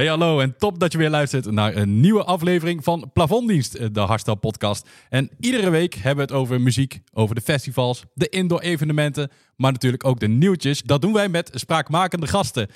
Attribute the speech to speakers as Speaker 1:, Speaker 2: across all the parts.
Speaker 1: Hey hallo en top dat je weer luistert naar een nieuwe aflevering van Plafonddienst, de Hardstyle podcast. En iedere week hebben we het over muziek, over de festivals, de indoor evenementen, maar natuurlijk ook de nieuwtjes. Dat doen wij met spraakmakende gasten.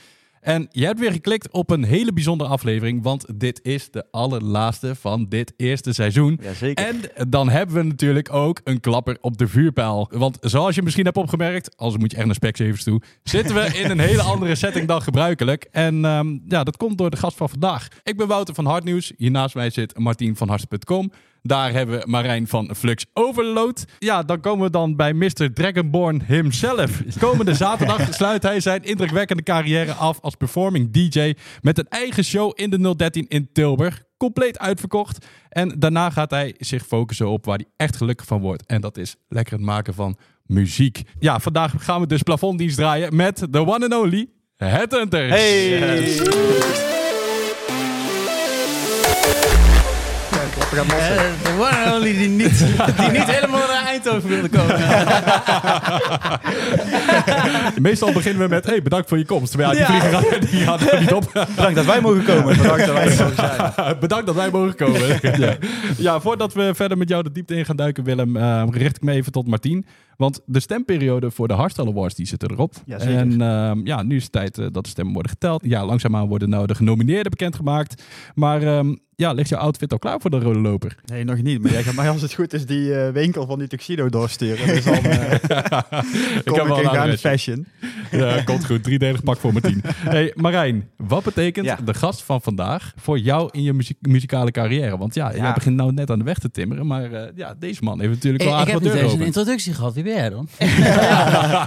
Speaker 1: En je hebt weer geklikt op een hele bijzondere aflevering, want dit is de allerlaatste van dit eerste seizoen.
Speaker 2: Jazeker.
Speaker 1: En dan hebben we natuurlijk ook een klapper op de vuurpijl. Want zoals je misschien hebt opgemerkt, als moet je echt naar Specsavers toe, zitten we in een hele andere setting dan gebruikelijk. En ehm, ja, dat komt door de gast van vandaag. Ik ben Wouter van Hardnieuws. Hier naast mij zit Martien van Harst.com. Daar hebben we Marijn van Flux Overload. Ja, dan komen we dan bij Mr. Dragonborn himself. Komende zaterdag sluit hij zijn indrukwekkende carrière af als performing DJ met een eigen show in de 013 in Tilburg. Compleet uitverkocht. En daarna gaat hij zich focussen op waar hij echt gelukkig van wordt. En dat is lekker het maken van muziek. Ja, vandaag gaan we dus plafonddienst draaien met de one and only Headhunters.
Speaker 2: Hey!
Speaker 3: Eh, De one and only die niet, die niet helemaal naar Eindhoven wilde komen.
Speaker 1: Meestal beginnen we met, hey, bedankt voor je komst. Terwijl ja, die
Speaker 3: Ja.
Speaker 1: vlieger had- die had er niet op.
Speaker 2: Bedankt dat wij mogen komen. Bedankt dat wij mogen zijn.
Speaker 1: Bedankt dat wij mogen komen. ja. ja, voordat we verder met jou de diepte in gaan duiken, Willem, eh, richt ik me even tot Martien. Want de stemperiode voor de Hardstyle Awards die zitten erop.
Speaker 2: Ja, zeker.
Speaker 1: En ehm, ja, nu is het tijd eh, dat de stemmen worden geteld. Ja, langzaamaan worden nou de genomineerden bekendgemaakt. Maar ehm, ja, ligt jouw outfit al klaar voor de rode loper?
Speaker 2: Nee, nog niet. Maar jij gaat mij als het goed is die eh, winkel van die tuxedo doorsturen. Dus dan eh,
Speaker 1: ik
Speaker 2: kom
Speaker 1: heb
Speaker 2: ik
Speaker 1: wel
Speaker 2: in
Speaker 1: een
Speaker 2: fashion.
Speaker 1: Ja, komt goed. Driedelig pak voor Martien. Hey, Marijn, wat betekent
Speaker 2: Ja.
Speaker 1: de gast van vandaag voor jou in je muziek, muzikale carrière? Want ja, jij
Speaker 2: Ja.
Speaker 1: begint nou net aan de weg te timmeren. Maar eh, ja, deze man heeft natuurlijk
Speaker 3: Ik,
Speaker 1: wel
Speaker 3: ik
Speaker 1: aardig
Speaker 3: heb
Speaker 1: wat
Speaker 3: niet
Speaker 1: deur
Speaker 3: eens een
Speaker 1: open.
Speaker 3: introductie gehad. Wie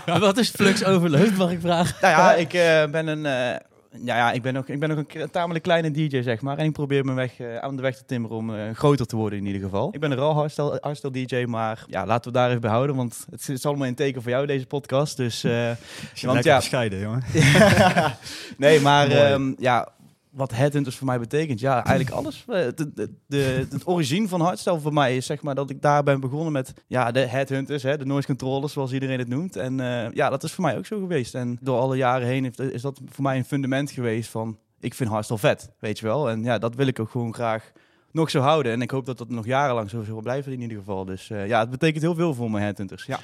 Speaker 3: Wat is Flux Overload, mag ik vragen?
Speaker 2: Nou ja, ik eh, ben een... eh, ja, ja, ik ben ook, ik ben ook een tamelijk kleine DJ, zeg maar. En ik probeer mijn weg eh, aan de weg te timmeren om eh, groter te worden in ieder geval. Ik ben een raw hardstyle, hardstyle DJ, maar ja, laten we daar even bij houden. Want het is allemaal in teken voor jou, deze podcast. Dus, eh, want ja,
Speaker 4: bescheiden, jongen.
Speaker 2: nee, maar ehm, ja, wat headhunters voor mij betekent, ja, eigenlijk alles. Eh, De, de, de, het origine van hardstyle voor mij is zeg maar dat ik daar ben begonnen met ja, de headhunters, hè, de noise controllers zoals iedereen het noemt. En eh, ja, dat is voor mij ook zo geweest. En door alle jaren heen heeft, is dat voor mij een fundament geweest van ik vind hardstyle vet, weet je wel. En ja, dat wil ik ook gewoon graag nog zo houden. En ik hoop dat dat nog jarenlang zo zal blijven in ieder geval. Dus eh, ja, het betekent heel veel voor mijn headhunters. Ja.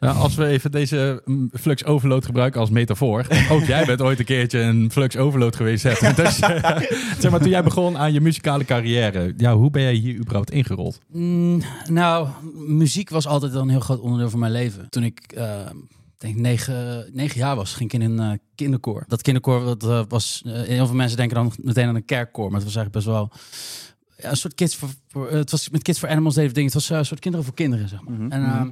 Speaker 1: Ja, als we even deze mm, flux overload gebruiken als metafoor. Ook jij bent ooit een keertje een flux overload geweest. Hè? Dus, eh, zeg maar, toen jij begon aan je muzikale carrière. Ja, hoe ben jij hier überhaupt ingerold?
Speaker 3: Mm, nou, muziek was altijd al een heel groot onderdeel van mijn leven. Toen ik eh, denk negen, negen jaar was, ging ik in een eh, kinderkoor. Dat kinderkoor dat, was, heel veel mensen denken dan meteen aan een kerkkoor, maar het was eigenlijk best wel ja, een soort kids voor, voor het was met Kids for Animals we dingen. Het was een soort kinderen voor kinderen, zeg maar.
Speaker 2: Mhm,
Speaker 3: En
Speaker 2: mhm.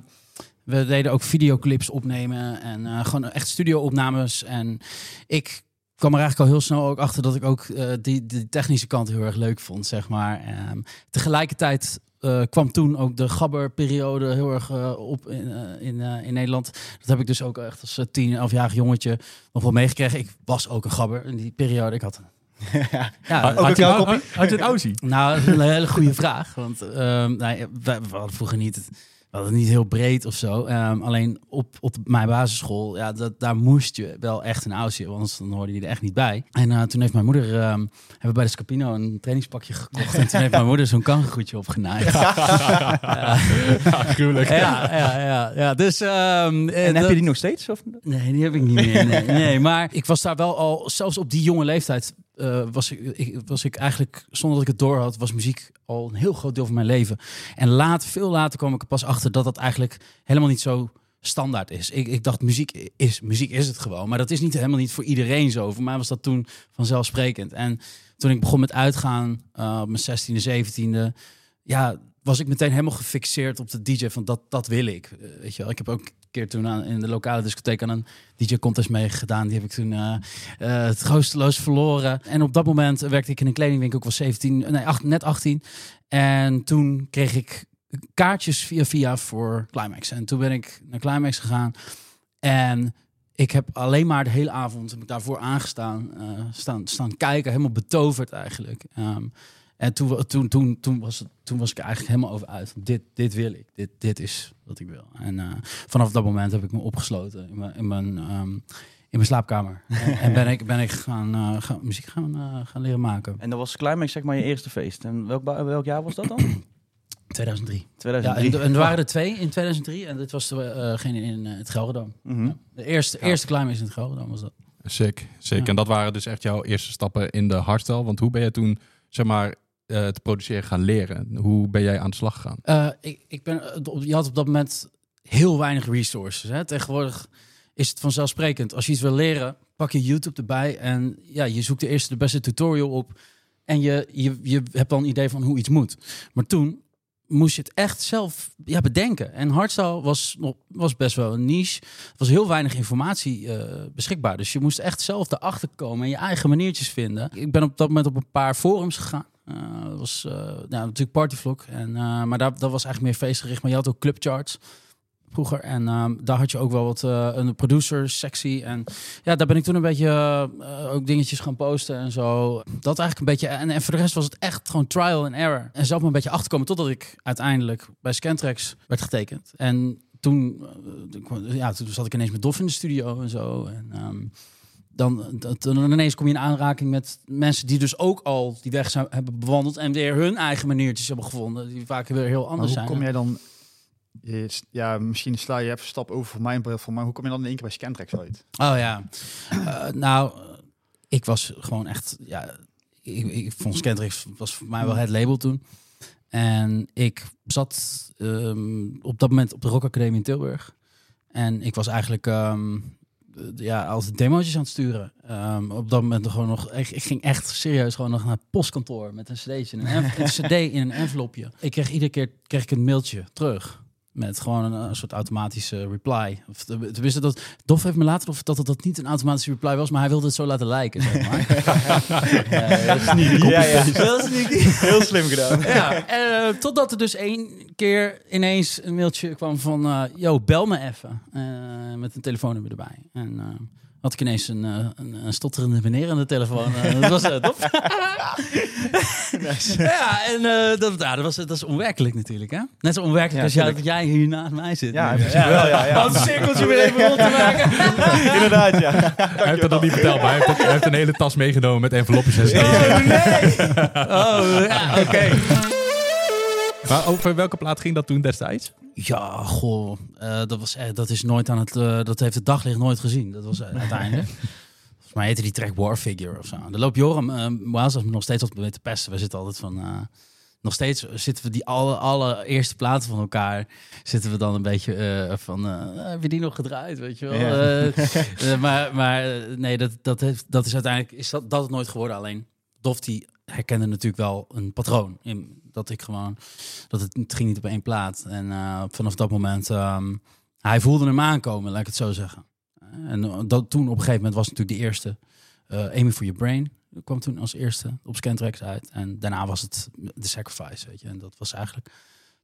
Speaker 3: We deden ook videoclips opnemen en eh, gewoon echt studio-opnames. En ik kwam er eigenlijk al heel snel ook achter dat ik ook eh, die, die technische kant heel erg leuk vond, zeg maar. Ehm, tegelijkertijd eh, kwam toen ook de gabber-periode heel erg op in, in, in Nederland. Dat heb ik dus ook echt als tien, elfjarig jongetje nog wel meegekregen. Ik was ook een gabber in die periode. Ik had een... ja,
Speaker 2: Ook
Speaker 1: had, had je een Aussie?
Speaker 3: nou, dat is een hele goede vraag. Want ehm nou, we, we hadden vroeger niet, hadden het niet heel breed of zo. Ehm, alleen op, op mijn basisschool, ja, dat, daar moest je wel echt een oudje, want anders dan hoorde je er echt niet bij. En eh, toen heeft mijn moeder, ehm, hebben we bij de Scapino een trainingspakje gekocht. en toen heeft mijn moeder zo'n kangeroetje opgenaaid.
Speaker 1: Ja, gruwelijk.
Speaker 3: ja, ja, ja, ja. Dus, ehm, eh,
Speaker 2: En heb
Speaker 3: dat-
Speaker 2: je die nog steeds? Of?
Speaker 3: Nee, die heb ik niet meer. Nee, nee, maar ik was daar wel al, zelfs op die jonge leeftijd, eh, was, ik, ik, was ik eigenlijk, zonder dat ik het door had, was muziek al een heel groot deel van mijn leven. En laat, veel later kwam ik er pas achter dat dat eigenlijk helemaal niet zo standaard is. Ik, ik dacht, muziek is, muziek is het gewoon. Maar dat is niet helemaal niet voor iedereen zo. Voor mij was dat toen vanzelfsprekend. En toen ik begon met uitgaan, eh, op mijn 16e, 17e, ja, was ik meteen helemaal gefixeerd op de DJ van dat, dat wil ik. Eh, weet je wel, ik heb ook keer toen aan, in de lokale discotheek aan een DJ-contest meegedaan. Die heb ik toen eh, eh, troosteloos verloren. En op dat moment werkte ik in een kledingwinkel. Ik was 17, nee, acht- net 18. En toen kreeg ik kaartjes via via voor Climax. En toen ben ik naar Climax gegaan. En ik heb alleen maar de hele avond daarvoor aangestaan, eh, staan, staan kijken, helemaal betoverd eigenlijk. Ehm, en toen, toen, toen, toen, was het, toen was ik eigenlijk helemaal over uit. Dit, dit wil ik. Dit, dit is wat ik wil. En eh, vanaf dat moment heb ik me opgesloten in mijn, in mijn, ehm, in mijn slaapkamer. en, en ben ik, ben ik gaan, eh, gaan muziek gaan, eh, gaan leren maken.
Speaker 2: En dat was Climax zeg maar je eerste feest. En welk, welk jaar was dat dan?
Speaker 3: 2003. Ja,
Speaker 2: 2003.
Speaker 3: en, en er waren er twee in 2003 en dit was degene in het Gelredome.
Speaker 2: Mhm.
Speaker 3: Ja. De eerste,
Speaker 2: Ja.
Speaker 3: eerste climax in het Gelredome was dat.
Speaker 1: Sick, sick.
Speaker 3: Ja.
Speaker 1: En dat waren dus echt jouw eerste stappen in de hardstyle. Want hoe ben je toen, zeg maar, eh, te produceren gaan leren? Hoe ben jij aan de slag gegaan?
Speaker 3: Eh, ik, ik ben, eh, je had op dat moment heel weinig resources. Hè? Tegenwoordig is het vanzelfsprekend. Als je iets wil leren, pak je YouTube erbij en ja, je zoekt de eerste de beste tutorial op. En je, je, je hebt dan een idee van hoe iets moet. Maar toen moest je het echt zelf ja, bedenken. En hardstyle was, was best wel een niche. Er was heel weinig informatie beschikbaar. Dus je moest echt zelf erachter komen en je eigen maniertjes vinden. Ik ben op dat moment op een paar forums gegaan. Eh, dat was eh, natuurlijk Partyvlog. En, eh, maar daar, dat was eigenlijk meer feestgericht. Maar je had ook clubcharts vroeger. En ehm, daar had je ook wel wat een producer sectie. En ja, daar ben ik toen een beetje ook dingetjes gaan posten en zo. Dat eigenlijk een beetje. En, voor de rest was het echt gewoon trial and error. En zelf maar een beetje achterkomen totdat ik uiteindelijk bij Scantrax werd getekend. En toen, ja, toen zat ik ineens met Dof in de studio en zo. En um, dan, dan ineens kom je in aanraking met mensen die dus ook al die weg zijn, hebben bewandeld en weer hun eigen maniertjes hebben gevonden, die vaak weer heel anders
Speaker 4: maar hoe
Speaker 3: zijn.
Speaker 4: kom jij dan ja, misschien sla je even een stap over voor mijn bril voor, maar hoe kom je dan in één keer bij Scantrax uit?
Speaker 3: Oh ja, uh, nou, ik was gewoon echt, ja, ik, ik vond Scantrax was voor mij wel het label toen. En ik zat um, op dat moment op de Rock Academie in Tilburg. En ik was eigenlijk um, ja, altijd demo's aan het sturen. Um, op dat moment gewoon nog, ik, ik, ging echt serieus gewoon nog naar het postkantoor met een cd'tje, een, een cd in een envelopje. Ik kreeg iedere keer kreeg ik een mailtje terug. Met gewoon een, een, soort automatische reply. Of tenminste, dat Dof heeft me later of dat het dat niet een automatische reply was, maar hij wilde het zo laten lijken. Zeg maar.
Speaker 2: ja, sneaky. Ja, ja. Heel slim gedaan.
Speaker 3: ja, uh, totdat er dus één keer ineens een mailtje kwam van, uh, yo, bel me even. Uh, met een telefoonnummer erbij. En uh, had ik ineens een, een, een stotterende meneer aan de telefoon. dat was het, nice. Ja, en dat, ja, dat, was, dat is onwerkelijk natuurlijk, hè? Net zo onwerkelijk ja, als jij, dat jij hier naast mij zit.
Speaker 2: Ja, ja, wel, ja, ja.
Speaker 3: Om een cirkeltje weer even rond te maken.
Speaker 2: Inderdaad, ja.
Speaker 1: Hij heeft dat nog niet verteld, maar hij heeft, ook, hij heeft, een hele tas meegenomen met envelopjes en
Speaker 3: Oh, nee! Oh, ja, oké. Okay.
Speaker 1: Maar over welke plaat ging dat toen destijds?
Speaker 3: Ja, goh, uh, dat, was, dat is nooit aan het, uh, dat heeft het daglicht nooit gezien. Dat was uiteindelijk. Volgens mij heette die track War Figure of zo. Dan loopt Joram uh, Moaz nog steeds op te pesten. We zitten altijd van, uh, nog steeds zitten we die alle, allereerste platen van elkaar, zitten we dan een beetje uh, van, heb je die nog gedraaid, weet je wel? Ja. maar maar nee, dat, dat, heeft, dat is uiteindelijk, is dat, dat het nooit geworden. Alleen Dof die herkende natuurlijk wel een patroon in dat ik gewoon dat het, ging niet op één plaat. En uh, vanaf dat moment um, hij voelde hem aankomen laat ik het zo zeggen. En dat toen op een gegeven moment was natuurlijk de eerste. Uh, Aiming for Your Brain kwam toen als eerste op Scantrax uit. En daarna was het The Sacrifice weet je. En dat was eigenlijk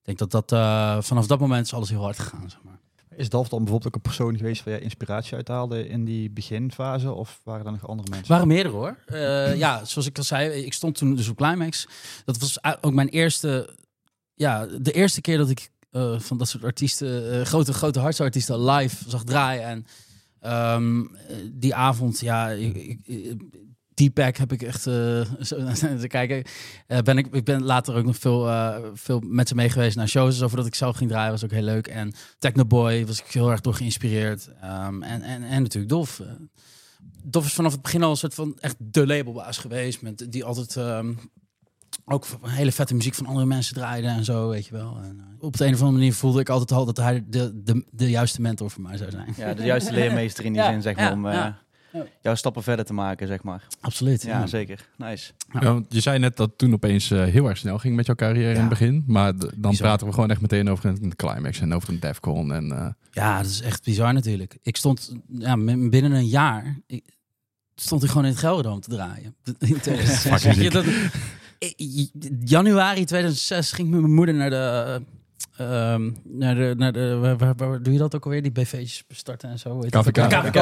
Speaker 3: ik denk dat dat vanaf dat moment is alles heel hard gegaan zeg maar
Speaker 4: is Dalf dan bijvoorbeeld ook een persoon geweest waar je inspiratie uithaalde in die beginfase? Of waren er nog andere mensen?
Speaker 3: Er waren meerdere hoor. Uh, ja, zoals ik al zei, ik stond toen dus op Climax. Dat was ook mijn eerste, ja, de eerste keer dat ik uh, van dat soort artiesten, uh, grote, grote hardstyle-artiesten live zag draaien. En um, die avond, ja, ik, Deepak heb ik echt uh, te kijken. Uh, ben ik, ik ben later ook nog veel, uh, veel met ze mee geweest naar shows. Dus over dat ik zelf ging draaien was ook heel leuk. En Technoboy was ik heel erg door geïnspireerd. Um, en, en, en natuurlijk Dolf. Dolf is vanaf het begin al een soort van echt de labelbaas geweest. Met, die altijd um, ook hele vette muziek van andere mensen draaide en zo, weet je wel. En, uh, op de een of andere manier voelde ik altijd al dat hij de, de, de juiste mentor voor mij zou zijn.
Speaker 2: Ja, de juiste leermeester in die ja, zin, zeg maar. Ja, om, uh, ja jouw stappen verder te maken, zeg maar.
Speaker 3: Absoluut.
Speaker 2: Ja, ja. zeker. Nice.
Speaker 1: Ja. je zei net dat toen opeens uh, heel erg snel ging met jouw carrière ja. in het begin. Maar dan bizar. praten we gewoon echt meteen over een climax en over een Defcon. En, uh...
Speaker 3: Ja, dat is echt bizar natuurlijk. Ik stond ja, binnen een jaar... Ik, stond ik gewoon in het Gelderdoom te draaien. In 2006. je, dat, januari 2006 ging ik met mijn moeder naar de... Um, naar de, naar de waar, waar, waar, doe je dat ook alweer? Die BV's starten en zo.
Speaker 1: KVK.
Speaker 3: KVK.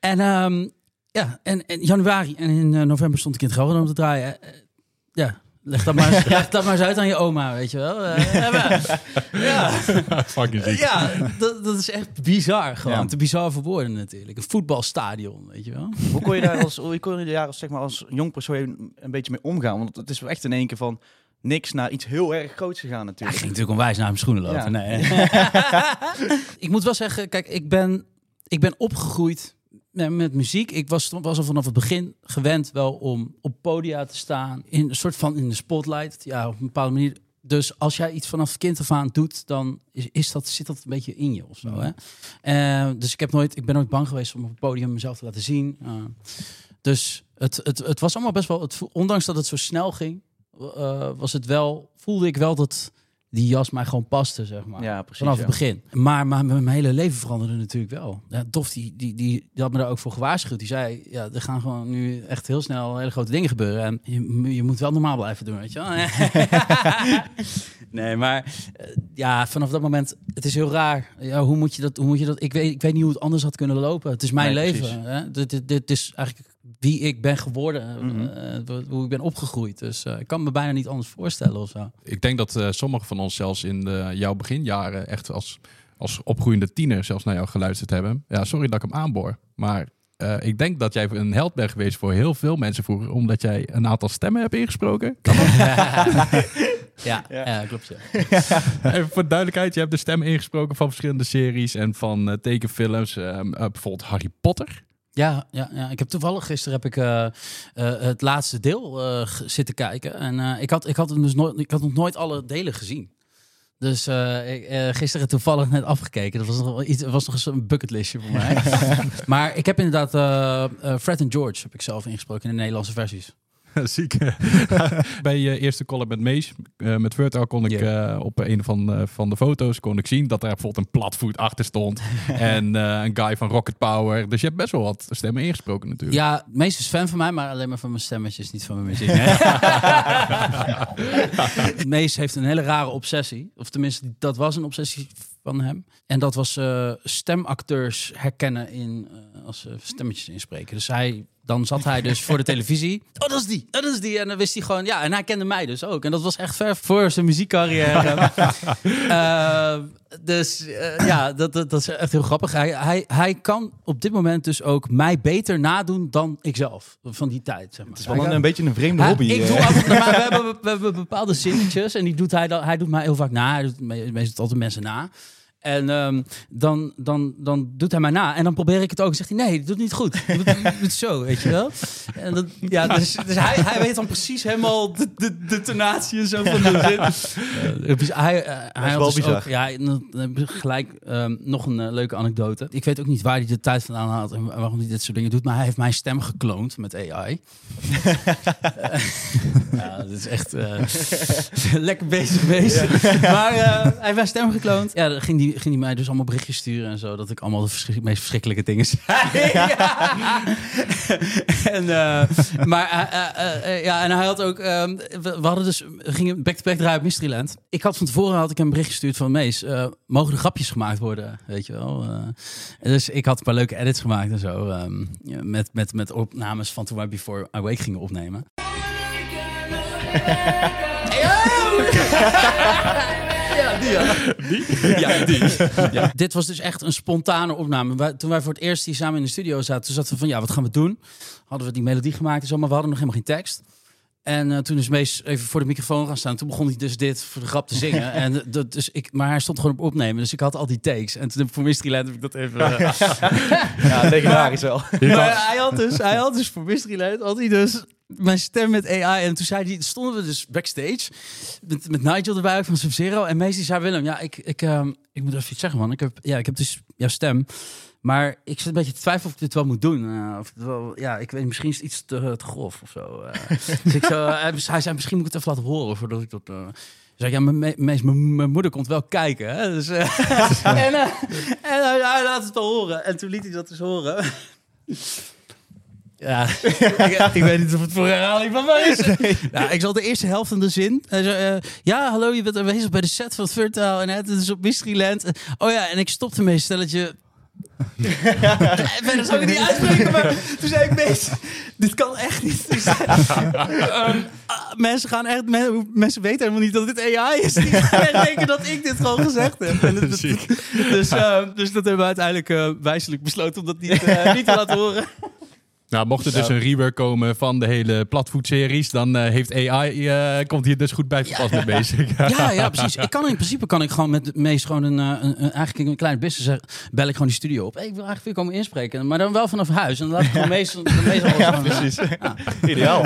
Speaker 3: en um, ja, en, en januari en in uh, november stond ik in het Gelderdoom te draaien. Uh, ja, Leg dat, maar, eens- leg dat maar eens uit aan je oma, weet je wel. Eh, ja, ja,
Speaker 1: Fucking ziek.
Speaker 3: ja dat, dat is echt bizar gewoon.
Speaker 2: Ja.
Speaker 3: Te bizar voor woorden natuurlijk. Een voetbalstadion, weet je wel.
Speaker 2: Hoe kon je daar als, hoe kon je daar als, zeg maar, als jong persoon een beetje mee omgaan? Want het is wel echt in één keer van niks naar iets heel erg groots gegaan
Speaker 3: Ja, ik
Speaker 2: natuurlijk.
Speaker 3: ging natuurlijk onwijs naar mijn schoenen lopen.
Speaker 2: Ja.
Speaker 3: Nee. ik moet wel zeggen, kijk, ik ben, ik ben opgegroeid met, met muziek. Ik was, was al vanaf het begin gewend wel om op podia te staan. In een soort van in de spotlight. Ja, op een bepaalde manier. Dus als jij iets vanaf kind af aan doet, dan is, is dat, zit dat een beetje in je of zo. Hè? Eh, dus ik, heb nooit, ik ben nooit bang geweest om op het podium mezelf te laten zien. Eh, dus het, het, het was allemaal best wel, het, ondanks dat het zo snel ging, eh, was het wel, voelde ik wel dat die jas mij gewoon paste, zeg maar.
Speaker 2: Ja, precies.
Speaker 3: Vanaf
Speaker 2: ja.
Speaker 3: het begin. Maar, maar mijn hele leven veranderde natuurlijk wel. Ja, Dof, die, die, die, die had me daar ook voor gewaarschuwd. Die zei, ja, er gaan gewoon nu echt heel snel hele grote dingen gebeuren. En je, je moet wel normaal blijven doen, weet je wel. nee, maar eh, ja, vanaf dat moment, het is heel raar. Ja, hoe moet je dat, hoe moet je dat, ik weet, ik weet niet hoe het anders had kunnen lopen. Het is mijn
Speaker 2: Nee,
Speaker 3: leven. Hè? Dit, dit, dit is eigenlijk wie ik ben geworden,
Speaker 2: Mhm.
Speaker 3: eh, hoe ik ben opgegroeid. Dus eh, ik kan me bijna niet anders voorstellen of zo.
Speaker 1: Ik denk dat eh sommigen van ons zelfs in de, jouw beginjaren echt als, als opgroeiende tiener zelfs naar jou geluisterd hebben. Ja, sorry dat ik hem aanboor. Maar eh, ik denk dat jij een held bent geweest voor heel veel mensen vroeger. Omdat jij een aantal stemmen hebt ingesproken. Kan dat?
Speaker 3: Ja,
Speaker 2: Ja.
Speaker 3: ja. klopt. Ja.
Speaker 1: Even voor de duidelijkheid. Je hebt de stemmen ingesproken van verschillende series en van tekenfilms. Ehm, eh, bijvoorbeeld Harry Potter.
Speaker 3: Ja, ja, ja, ik heb toevallig gisteren heb ik eh, eh, het laatste deel eh, zitten kijken. En ik, had, ik, had hem dus nooit, ik had nog nooit alle delen gezien. Dus eh, ik, gisteren toevallig net afgekeken. Dat was nog iets, was nog eens een bucketlistje voor mij. maar ik heb inderdaad Fred en George heb ik zelf ingesproken in de Nederlandse versies.
Speaker 1: Ziek. Bij je eerste collab met Mees, eh, met Virtual, kon ik eh, op een van, eh, van de foto's kon ik zien dat daar bijvoorbeeld een platvoet achter stond. en eh, een guy van Rocket Power. Dus je hebt best wel wat stemmen ingesproken natuurlijk.
Speaker 3: Ja, het meest is fan van mij, maar alleen maar van mijn stemmetjes, niet van mijn muziek. Mees heeft een hele rare obsessie. Of tenminste, dat was een obsessie van hem. En dat was eh, stemacteurs herkennen in, eh, als ze stemmetjes inspreken. Dus hij, dan zat hij dus voor de televisie. Oh, dat is die, dat is die. En dan wist hij gewoon, ja, en hij kende mij dus ook. En dat was echt ver voor zijn muziekcarrière. Eh, dus eh, ja, dat, dat, dat is echt heel grappig. Hij, hij, hij kan op dit moment dus ook mij beter nadoen dan ikzelf. Van die tijd, zeg maar.
Speaker 2: Het is wel een, een beetje een vreemde hobby.
Speaker 3: ik
Speaker 2: eh.
Speaker 3: doe af maar we hebben, we hebben bepaalde zinnetjes en die doet hij dan. Hij doet mij heel vaak na. Hij doet meestal altijd mensen na. En ehm, dan, dan, dan doet hij mij na. En dan probeer ik het ook. En zegt hij, nee, dat doet niet goed. Het zo, weet je wel. En dat, ja, dus dus hij, hij weet dan precies helemaal de, de, de tonatie en zo van de zin. Dus hij, eh, hij had
Speaker 2: wel
Speaker 3: dus ook, ja, gelijk ehm, nog een eh, leuke anekdote. Ik weet ook niet waar hij de tijd vandaan had en waarom hij dit soort dingen doet. Maar hij heeft mijn stem gekloond met AI. ja, dat is echt eh, lekker bezig bezig. Maar hij heeft mijn stem gekloond. Ja, dan ging ging die mij dus allemaal berichtjes sturen en zo. Dat ik allemaal de verschrik- meest verschrikkelijke dingen zei. Ja. en, eh, maar eh, eh, ja, en hij had ook... ehm, we, we hadden dus, we gingen back-to-back draaien op Mysteryland. Ik had van tevoren had ik een bericht gestuurd van Mees. eh, mogen er grapjes gemaakt worden? Weet je wel. eh. dus ik had een paar leuke edits gemaakt en zo. ehm, met, met, met opnames van toen wij Before I Wake gingen opnemen. Ja, die ja. Ja, die. Ja. Dit was dus echt een spontane opname. Toen wij voor het eerst hier samen in de studio zaten, toen zaten we van, ja, wat gaan we doen? Hadden we die melodie gemaakt en zo, maar we hadden nog helemaal geen tekst. En eh, toen is Mees even voor de microfoon gaan staan. Toen begon hij dus dit voor de grap te zingen. en dat, dus ik, maar hij stond gewoon op opnemen. Dus ik had al die takes. En toen heb ik voor Mysteryland heb ik dat even... eh,
Speaker 2: Ja, legendarisch wel.
Speaker 3: maar hij had dus, hij had dus voor Mysteryland had hij dus mijn stem met AI. En toen zei hij, stonden we dus backstage met, met Nigel erbij ook van Sub-Zero. En Mees die zei, Willem, ja, ik, ik, ehm, ik moet even iets zeggen, man. Ik heb, ja, ik heb dus jouw stem. Maar ik zit een beetje te twijfelen of ik dit wel moet doen. Eh, of wel, ja, ik weet, misschien is het iets te, te grof of zo. eh. dus ik zo, hij, zei, misschien moet ik het even laten horen voordat ik dat... eh zei ik, ja, mijn, mijn, mijn moeder komt wel kijken. Hè? Dus, eh, en eh, en hij, hij laat het wel horen. En toen liet hij dat dus horen. Ja, ik, ik weet niet of het voor herhaling van mij is. Ja, ik zal de eerste helft van de zin. Hij zei, eh, ja, hallo, je bent aanwezig bij de set van Fertile en het is op Mysteryland. Oh ja, en ik stopte mee, stelletje Verder zou ik het niet uitspreken, maar toen zei ik, Mees, dit kan echt niet. Dus, ehm, ah, mensen gaan echt, men- mensen weten helemaal niet dat dit AI is. Die denken dat ik dit gewoon gezegd heb. En dat- dat- dus, ehm, dus dat hebben we uiteindelijk eh, wijselijk besloten om dat niet, eh, niet te laten horen.
Speaker 1: Nou, mocht er dus een rework komen van de hele Platvoet-series, dan eh, heeft AI, eh, komt hier dus goed bij te pas met bezig.
Speaker 3: Ja, ja, precies. Ik kan in principe kan ik gewoon met Mees gewoon een, eh, een, een eigenlijk een kleine business. Bel ik gewoon die studio op. Hey, ik wil eigenlijk weer komen inspreken, maar dan wel vanaf huis. En dan laat ik gewoon Mees, de Mees alles
Speaker 2: Ja,
Speaker 3: gewoon,
Speaker 2: precies. Ideaal.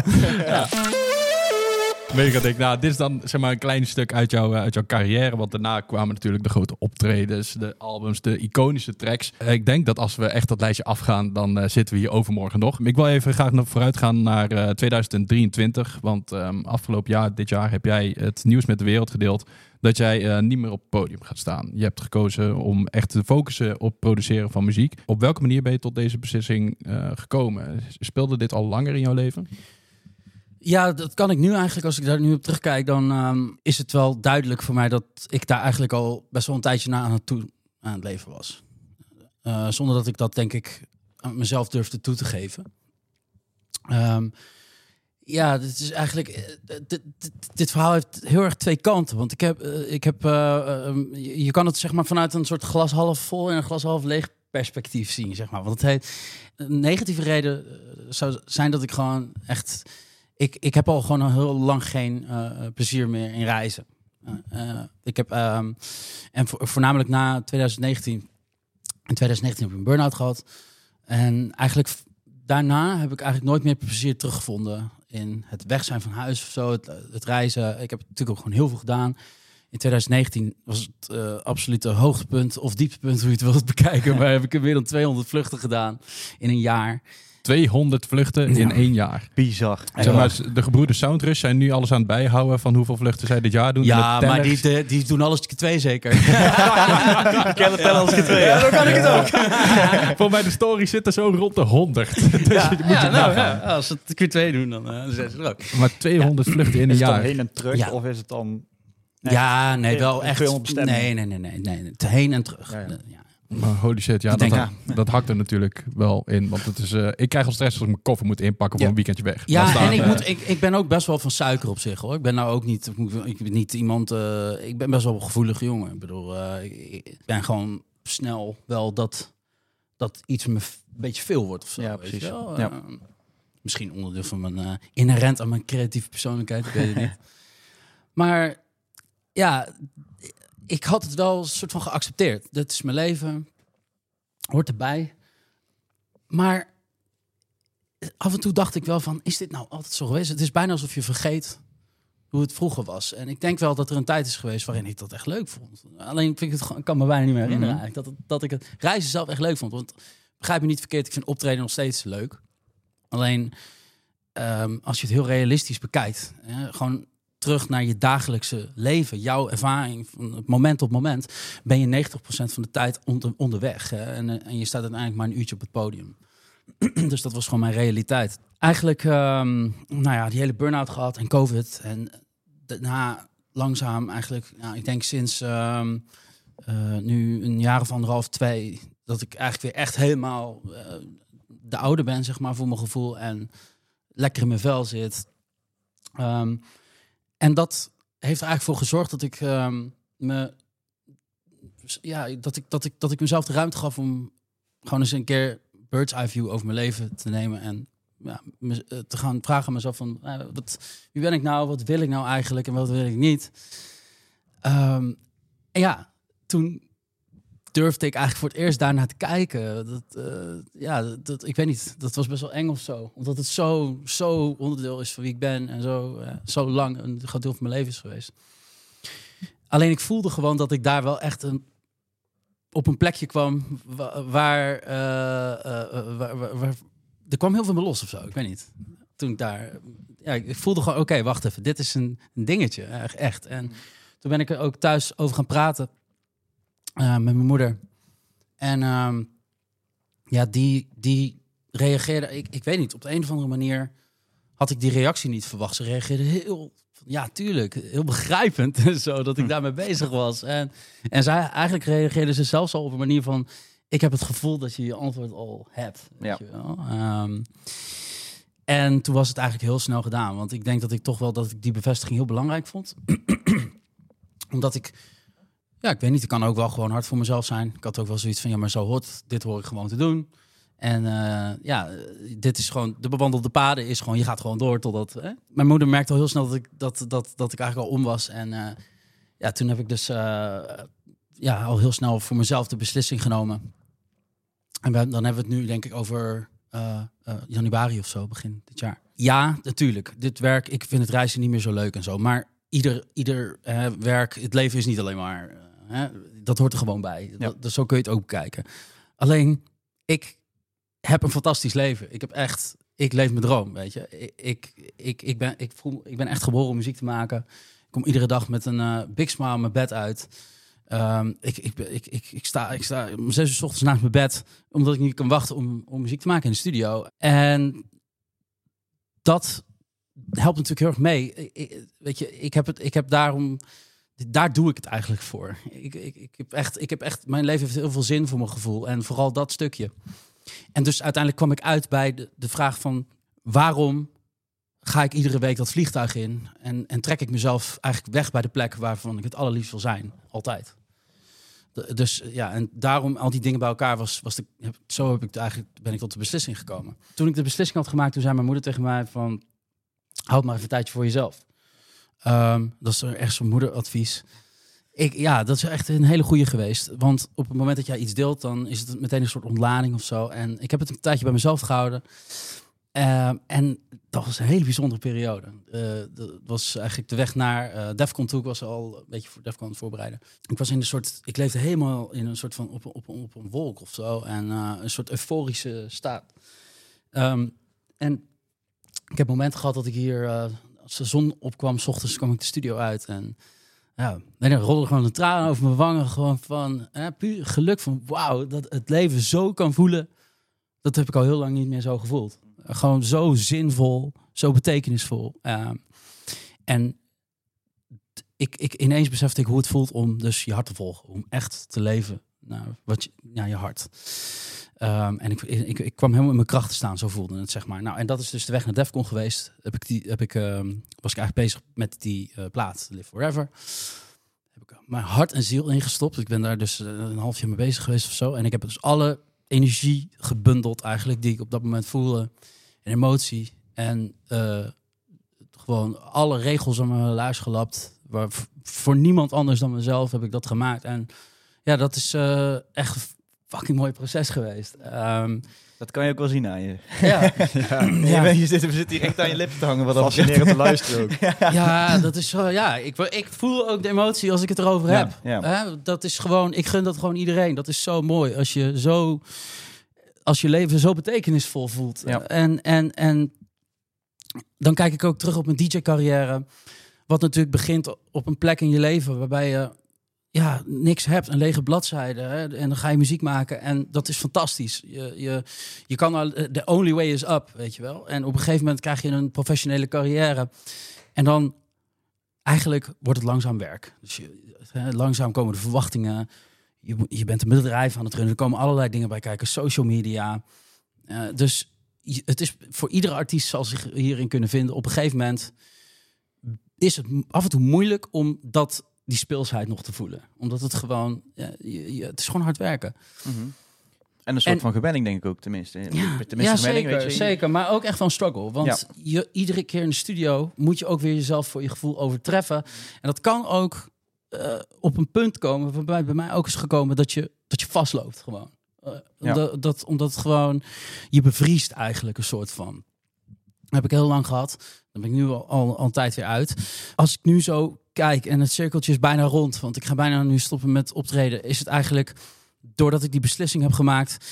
Speaker 1: Mega denk, nou, dit is dan zeg maar een klein stuk uit, jou, eh, uit jouw carrière. Want daarna kwamen natuurlijk de grote optredens, de albums, de iconische tracks. Eh, ik denk dat als we echt dat lijstje afgaan, dan eh, zitten we hier overmorgen nog. Ik wil even graag nog vooruit gaan naar eh, 2023. Want ehm, afgelopen jaar, dit jaar, heb jij het nieuws met de wereld gedeeld. Dat jij eh, niet meer op het podium gaat staan. Je hebt gekozen om echt te focussen op produceren van muziek. Op welke manier ben je tot deze beslissing eh, gekomen? Speelde dit al langer in jouw leven?
Speaker 3: Ja, dat kan ik nu eigenlijk. Als ik daar nu op terugkijk, dan ehm, is het wel duidelijk voor mij dat ik daar eigenlijk al best wel een tijdje na aan het, toe, aan het leven was. Eh, zonder dat ik dat denk ik aan mezelf durfde toe te geven. Ehm, ja, dit is eigenlijk. eh, dit, verhaal heeft heel erg twee kanten. Want ik heb. eh, ik heb eh, ehm, je, kan het zeg maar vanuit een soort glas half vol en een glas half leeg perspectief zien, zeg maar. Want het heeft. Een negatieve reden zou zijn dat ik gewoon echt. Ik, ik heb al gewoon al heel lang geen eh, plezier meer in reizen. Eh, eh, ik heb. ehm, en vo- voornamelijk na 2019. In 2019 heb ik een burn-out gehad. En eigenlijk daarna heb ik eigenlijk nooit meer plezier teruggevonden in het weg zijn van huis of zo, het, het reizen. Ik heb natuurlijk ook gewoon heel veel gedaan. In 2019 was het eh absolute hoogtepunt of dieptepunt, hoe je het wilt bekijken. Maar heb ik meer dan 200 vluchten gedaan in een jaar.
Speaker 1: 200 vluchten in één jaar.
Speaker 2: Bizar.
Speaker 1: Zeg maar, de gebroeders Soundrush zijn nu alles aan het bijhouden van hoeveel vluchten zij dit jaar doen.
Speaker 3: Ja, maar die, de- die doen alles keer twee zeker.
Speaker 2: Ik heb het tellen het twee. Ja, zo kan ik het ook.
Speaker 1: Voor mij de story zit er zo rond de 100. dus
Speaker 3: ja,
Speaker 1: moet
Speaker 3: ja,
Speaker 1: je
Speaker 3: nou,
Speaker 1: nagaan.
Speaker 3: ja, als ze het keer twee doen, dan, eh, dan zijn ze er ook.
Speaker 1: Maar 200 vluchten in een
Speaker 4: Is het dan
Speaker 1: jaar.
Speaker 4: heen en terug?
Speaker 3: Ja.
Speaker 4: Of is het dan... Nee.
Speaker 3: ja, nee, wel echt.
Speaker 4: 200
Speaker 3: Nee, nee, nee, nee, nee, nee. Heen en terug.
Speaker 4: Ja, ja.
Speaker 1: Maar holy shit, ja, dat,
Speaker 3: denk,
Speaker 1: dat hakt er natuurlijk wel in. Want het is, eh, ik krijg al stress als ik mijn koffer moet inpakken voor
Speaker 3: Ja.
Speaker 1: een weekendje weg.
Speaker 3: Ja, en ik, moet, ik, ik ben ook best wel van suiker op zich hoor. Ik ben nou ook niet, ik ben niet iemand. eh, ik ben best wel een gevoelige jongen. Ik bedoel, eh, ik, ik ben gewoon snel wel dat, dat iets me een beetje veel wordt of zo.
Speaker 2: Ja,
Speaker 3: weet
Speaker 2: precies. Ja.
Speaker 3: Eh, misschien onderdeel van mijn eh, inherent aan mijn creatieve persoonlijkheid. Ik weet het niet. Maar ja, ik had het wel een soort van geaccepteerd. Dit is mijn leven, hoort erbij. Maar af en toe dacht ik wel van, is dit nou altijd zo geweest? Het is bijna alsof je vergeet hoe het vroeger was. En ik denk wel dat er een tijd is geweest waarin ik dat echt leuk vond. Alleen vind ik het ik kan me bijna niet meer herinneren
Speaker 2: Mhm.
Speaker 3: eigenlijk, dat, dat ik het reizen zelf echt leuk vond. Want begrijp me niet verkeerd, ik vind optreden nog steeds leuk. Alleen ehm, als je het heel realistisch bekijkt, hè, gewoon terug naar je dagelijkse leven, jouw ervaring van moment tot moment, ben je 90% van de tijd onder, onderweg. En, eh, en je staat uiteindelijk maar een uurtje op het podium. dus dat was gewoon mijn realiteit. Eigenlijk, ehm, nou ja, die hele burn-out gehad en COVID. En daarna langzaam eigenlijk, nou, ik denk sinds ehm, eh, nu een jaar of anderhalf, twee, dat ik eigenlijk weer echt helemaal eh, de oude ben, zeg maar, voor mijn gevoel. En lekker in mijn vel zit. Ehm, en dat heeft er eigenlijk voor gezorgd dat ik ehm, me ja, dat ik, dat, ik, dat ik mezelf de ruimte gaf om gewoon eens een keer bird's eye view over mijn leven te nemen. En ja, eh, te gaan vragen aan mezelf van, eh, wat, wie ben ik nou? Wat wil ik nou eigenlijk? En wat wil ik niet? Ehm, en ja, toen durfde ik eigenlijk voor het eerst daarnaar te kijken. Dat, eh, ja, dat, ik weet niet, dat was best wel eng of zo. Omdat het zo, zo onderdeel is van wie ik ben. En zo, eh, zo lang een groot deel van mijn leven is geweest. Alleen ik voelde gewoon dat ik daar wel echt een, op een plekje kwam wa- waar, eh, waar, er kwam heel veel me los of zo. Ik weet niet. Toen ik daar, ja, ik voelde gewoon, oké, wacht even, dit is een, dingetje, echt. En toen ben ik er ook thuis over gaan praten eh, met mijn moeder. En ehm, ja, die, die reageerde, ik, ik weet niet, op de een of andere manier had ik die reactie niet verwacht. Ze reageerde heel, ja, tuurlijk, heel begrijpend en zo, dat ik daarmee bezig was. En, en zij, eigenlijk reageerde ze zelfs al op een manier van, ik heb het gevoel dat je je antwoord al hebt. Weet
Speaker 2: Ja.
Speaker 3: je wel? Ehm, en toen was het eigenlijk heel snel gedaan. Want ik denk dat ik toch wel dat ik die bevestiging heel belangrijk vond. Omdat ik, ja, ik weet niet, ik kan ook wel gewoon hard voor mezelf zijn. Ik had ook wel zoiets van, ja, maar zo hoort, dit hoor ik gewoon te doen. En eh, ja, dit is gewoon, de bewandelde paden is gewoon, je gaat gewoon door totdat... Hè? Mijn moeder merkte al heel snel dat ik, dat, dat, dat ik eigenlijk al om was. En eh, ja, toen heb ik dus eh, ja, al heel snel voor mezelf de beslissing genomen. En we, dan hebben we het nu denk ik over januari of zo, begin dit jaar. Ja, natuurlijk. Dit werk, ik vind het reizen niet meer zo leuk en zo. Maar ieder, ieder werk, het leven is niet alleen maar... hè, dat hoort er gewoon bij. Dat, dus zo kun je het ook bekijken. Alleen, ik heb een fantastisch leven. Ik heb echt... Ik leef mijn droom, weet je. Ik, ik, ik, ik, ben, ik, voel, ik ben echt geboren om muziek te maken. Ik kom iedere dag met een eh, big smile mijn bed uit. Ehm, ik, ik, ik, ik, ik, sta, ik sta om zes uur 's ochtends naast mijn bed, omdat ik niet kan wachten om, om muziek te maken in de studio. En dat helpt natuurlijk heel erg mee. Ik- weet je, ik heb, het, ik heb daarom, daar doe ik het eigenlijk voor. Ik, ik, ik, heb echt, ik heb echt, mijn leven heeft heel veel zin voor mijn gevoel. En vooral dat stukje. En dus uiteindelijk kwam ik uit bij de, de vraag van waarom ga ik iedere week dat vliegtuig in en, en trek ik mezelf eigenlijk weg bij de plek waarvan ik het allerliefst wil zijn, altijd. Dus ja, en daarom al die dingen bij elkaar was, was de, zo heb ik eigenlijk, ben ik tot de beslissing gekomen. Toen ik de beslissing had gemaakt, toen zei mijn moeder tegen mij van, houd maar even een tijdje voor jezelf. Ehm, dat is echt zo'n moederadvies. Ik, ja, dat is echt een hele goede geweest. Want op het moment dat jij iets deelt, dan is het meteen een soort ontlading of zo. En ik heb het een tijdje bij mezelf gehouden. Ehm, en dat was een hele bijzondere periode. Eh, dat was eigenlijk de weg naar eh Defcon toe. Ik was al een beetje voor Defcon aan het voorbereiden. Ik was in een soort, ik leefde helemaal in een soort van op, op, op een wolk of zo. En eh, een soort euforische staat. Ehm, en ik heb momenten gehad dat ik hier, als de zon opkwam, s ochtends kwam ik de studio uit. En ja, en er rolde gewoon een traan over mijn wangen. Gewoon van eh, puur geluk van wauw, dat het leven zo kan voelen. Dat heb ik al heel lang niet meer zo gevoeld. Gewoon zo zinvol, zo betekenisvol. Ehm, en ik, ik ineens besefte ik hoe het voelt om dus je hart te volgen. Om echt te leven naar wat je, naar je hart. Ehm, en ik, ik, ik kwam helemaal in mijn kracht te staan, zo voelde het, zeg maar. Nou, en dat is dus de weg naar Defcon geweest. Heb ik die, heb ik, ehm, was ik eigenlijk bezig met die eh, plaat, Live Forever. Heb ik mijn hart en ziel ingestopt. Ik ben daar dus eh, een half jaar mee bezig geweest of zo. En ik heb dus alle energie gebundeld eigenlijk, die ik op dat moment voelde. En emotie. En eh, gewoon alle regels aan mijn luis gelapt. Waar, voor niemand anders dan mezelf heb ik dat gemaakt. En ja, dat is eh, echt fucking mooi proces geweest. Ehm,
Speaker 2: Dat kan je ook wel zien aan je.
Speaker 3: ja,
Speaker 4: Ja,
Speaker 2: Je, bent- je zit, we zitten hier echt aan je lippen te hangen. Wat
Speaker 4: fascinerend te luisteren ook.
Speaker 3: ja, dat is zo. Ja, ik, ik voel ook de emotie als ik het erover
Speaker 2: Ja,
Speaker 3: heb.
Speaker 2: ja.
Speaker 3: Hè, dat is gewoon, ik gun dat gewoon iedereen. Dat is zo mooi als je zo, als je leven zo betekenisvol voelt.
Speaker 2: Ja.
Speaker 3: En, en, en dan kijk ik ook terug op mijn DJ-carrière. Wat natuurlijk begint op een plek in je leven waarbij je ja, niks hebt, een lege bladzijde. Hè, en dan ga je muziek maken en dat is fantastisch. Je, je, je kan al, the only way is up, weet je wel. En op een gegeven moment krijg je een professionele carrière. En dan eigenlijk wordt het langzaam werk. Dus hè, langzaam komen de verwachtingen. Je, je bent een bedrijf aan het runnen. Er komen allerlei dingen bij kijken. Social media. Eh, dus het is voor iedere artiest zal zich hierin kunnen vinden. Op een gegeven moment is het af en toe moeilijk om dat, die speelsheid nog te voelen. Omdat het gewoon, ja, je- je- het is gewoon hard werken.
Speaker 2: Mhm. En een soort
Speaker 3: En-
Speaker 2: van gewenning, denk ik ook, tenminste.
Speaker 3: Ja,
Speaker 2: tenminste
Speaker 3: ja zeker,
Speaker 2: weet je.
Speaker 3: zeker. Maar ook echt van struggle. Want je, iedere keer in de studio moet je ook weer jezelf voor je gevoel overtreffen. En dat kan ook eh, op een punt komen, waarbij bij mij ook is gekomen dat je, dat je vastloopt gewoon. Eh,
Speaker 2: Ja.
Speaker 3: omdat, dat, omdat het gewoon, je bevriest eigenlijk een soort van. Dat heb ik heel lang gehad. Dan ben ik nu al, al, al een tijd weer uit. Als ik nu zo kijk en het cirkeltje is bijna rond, want ik ga bijna nu stoppen met optreden, is het eigenlijk doordat ik die beslissing heb gemaakt,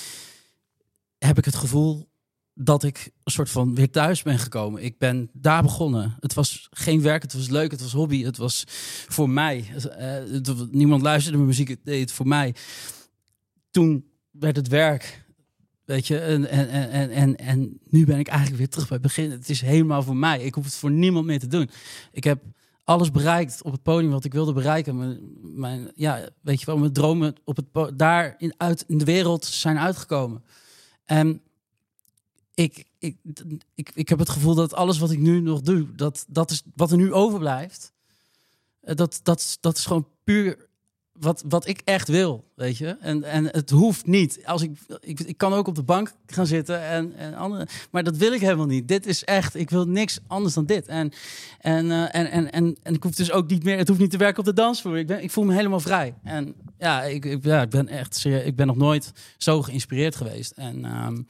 Speaker 3: heb ik het gevoel dat ik een soort van weer thuis ben gekomen. Ik ben daar begonnen. Het was geen werk, het was leuk, het was hobby, het was voor mij. Eh, niemand luisterde mijn muziek, het deed voor mij. Toen werd het werk, weet je, en, en, en, en, en nu ben ik eigenlijk weer terug bij het begin. Het is helemaal voor mij. Ik hoef het voor niemand meer te doen. Ik heb alles bereikt op het podium wat ik wilde bereiken. Mijn, ja, weet je wel, mijn dromen op het daar in, uit, in de wereld zijn uitgekomen. En ik, ik, ik, ik heb het gevoel dat alles wat ik nu nog doe, dat, dat is wat er nu overblijft. Eh, Dat, dat, dat is gewoon puur wat, wat ik echt wil, weet je. En, en het hoeft niet. Als ik, ik, ik kan ook op de bank gaan zitten en, en andere, maar dat wil ik helemaal niet. Dit is echt, ik wil niks anders dan dit. En, en, eh, en, en, en, en ik hoef dus ook niet meer, het hoeft niet te werken op de dansvloer. Ik, ben, ik voel me helemaal vrij. En ja, ik, ik, ja, ik ben echt, ik ben nog nooit zo geïnspireerd geweest. En ehm,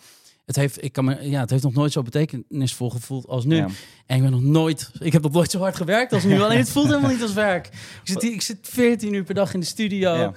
Speaker 3: het heeft, ik kan me, ja, het heeft nog nooit zo betekenisvol gevoeld als nu.
Speaker 2: Ja.
Speaker 3: En ik ben nog nooit, ik heb nog nooit zo hard gewerkt als nu. Alleen het voelt helemaal niet als werk. Ik zit, hier- ik zit 14 uur per dag in de studio.
Speaker 2: Ja.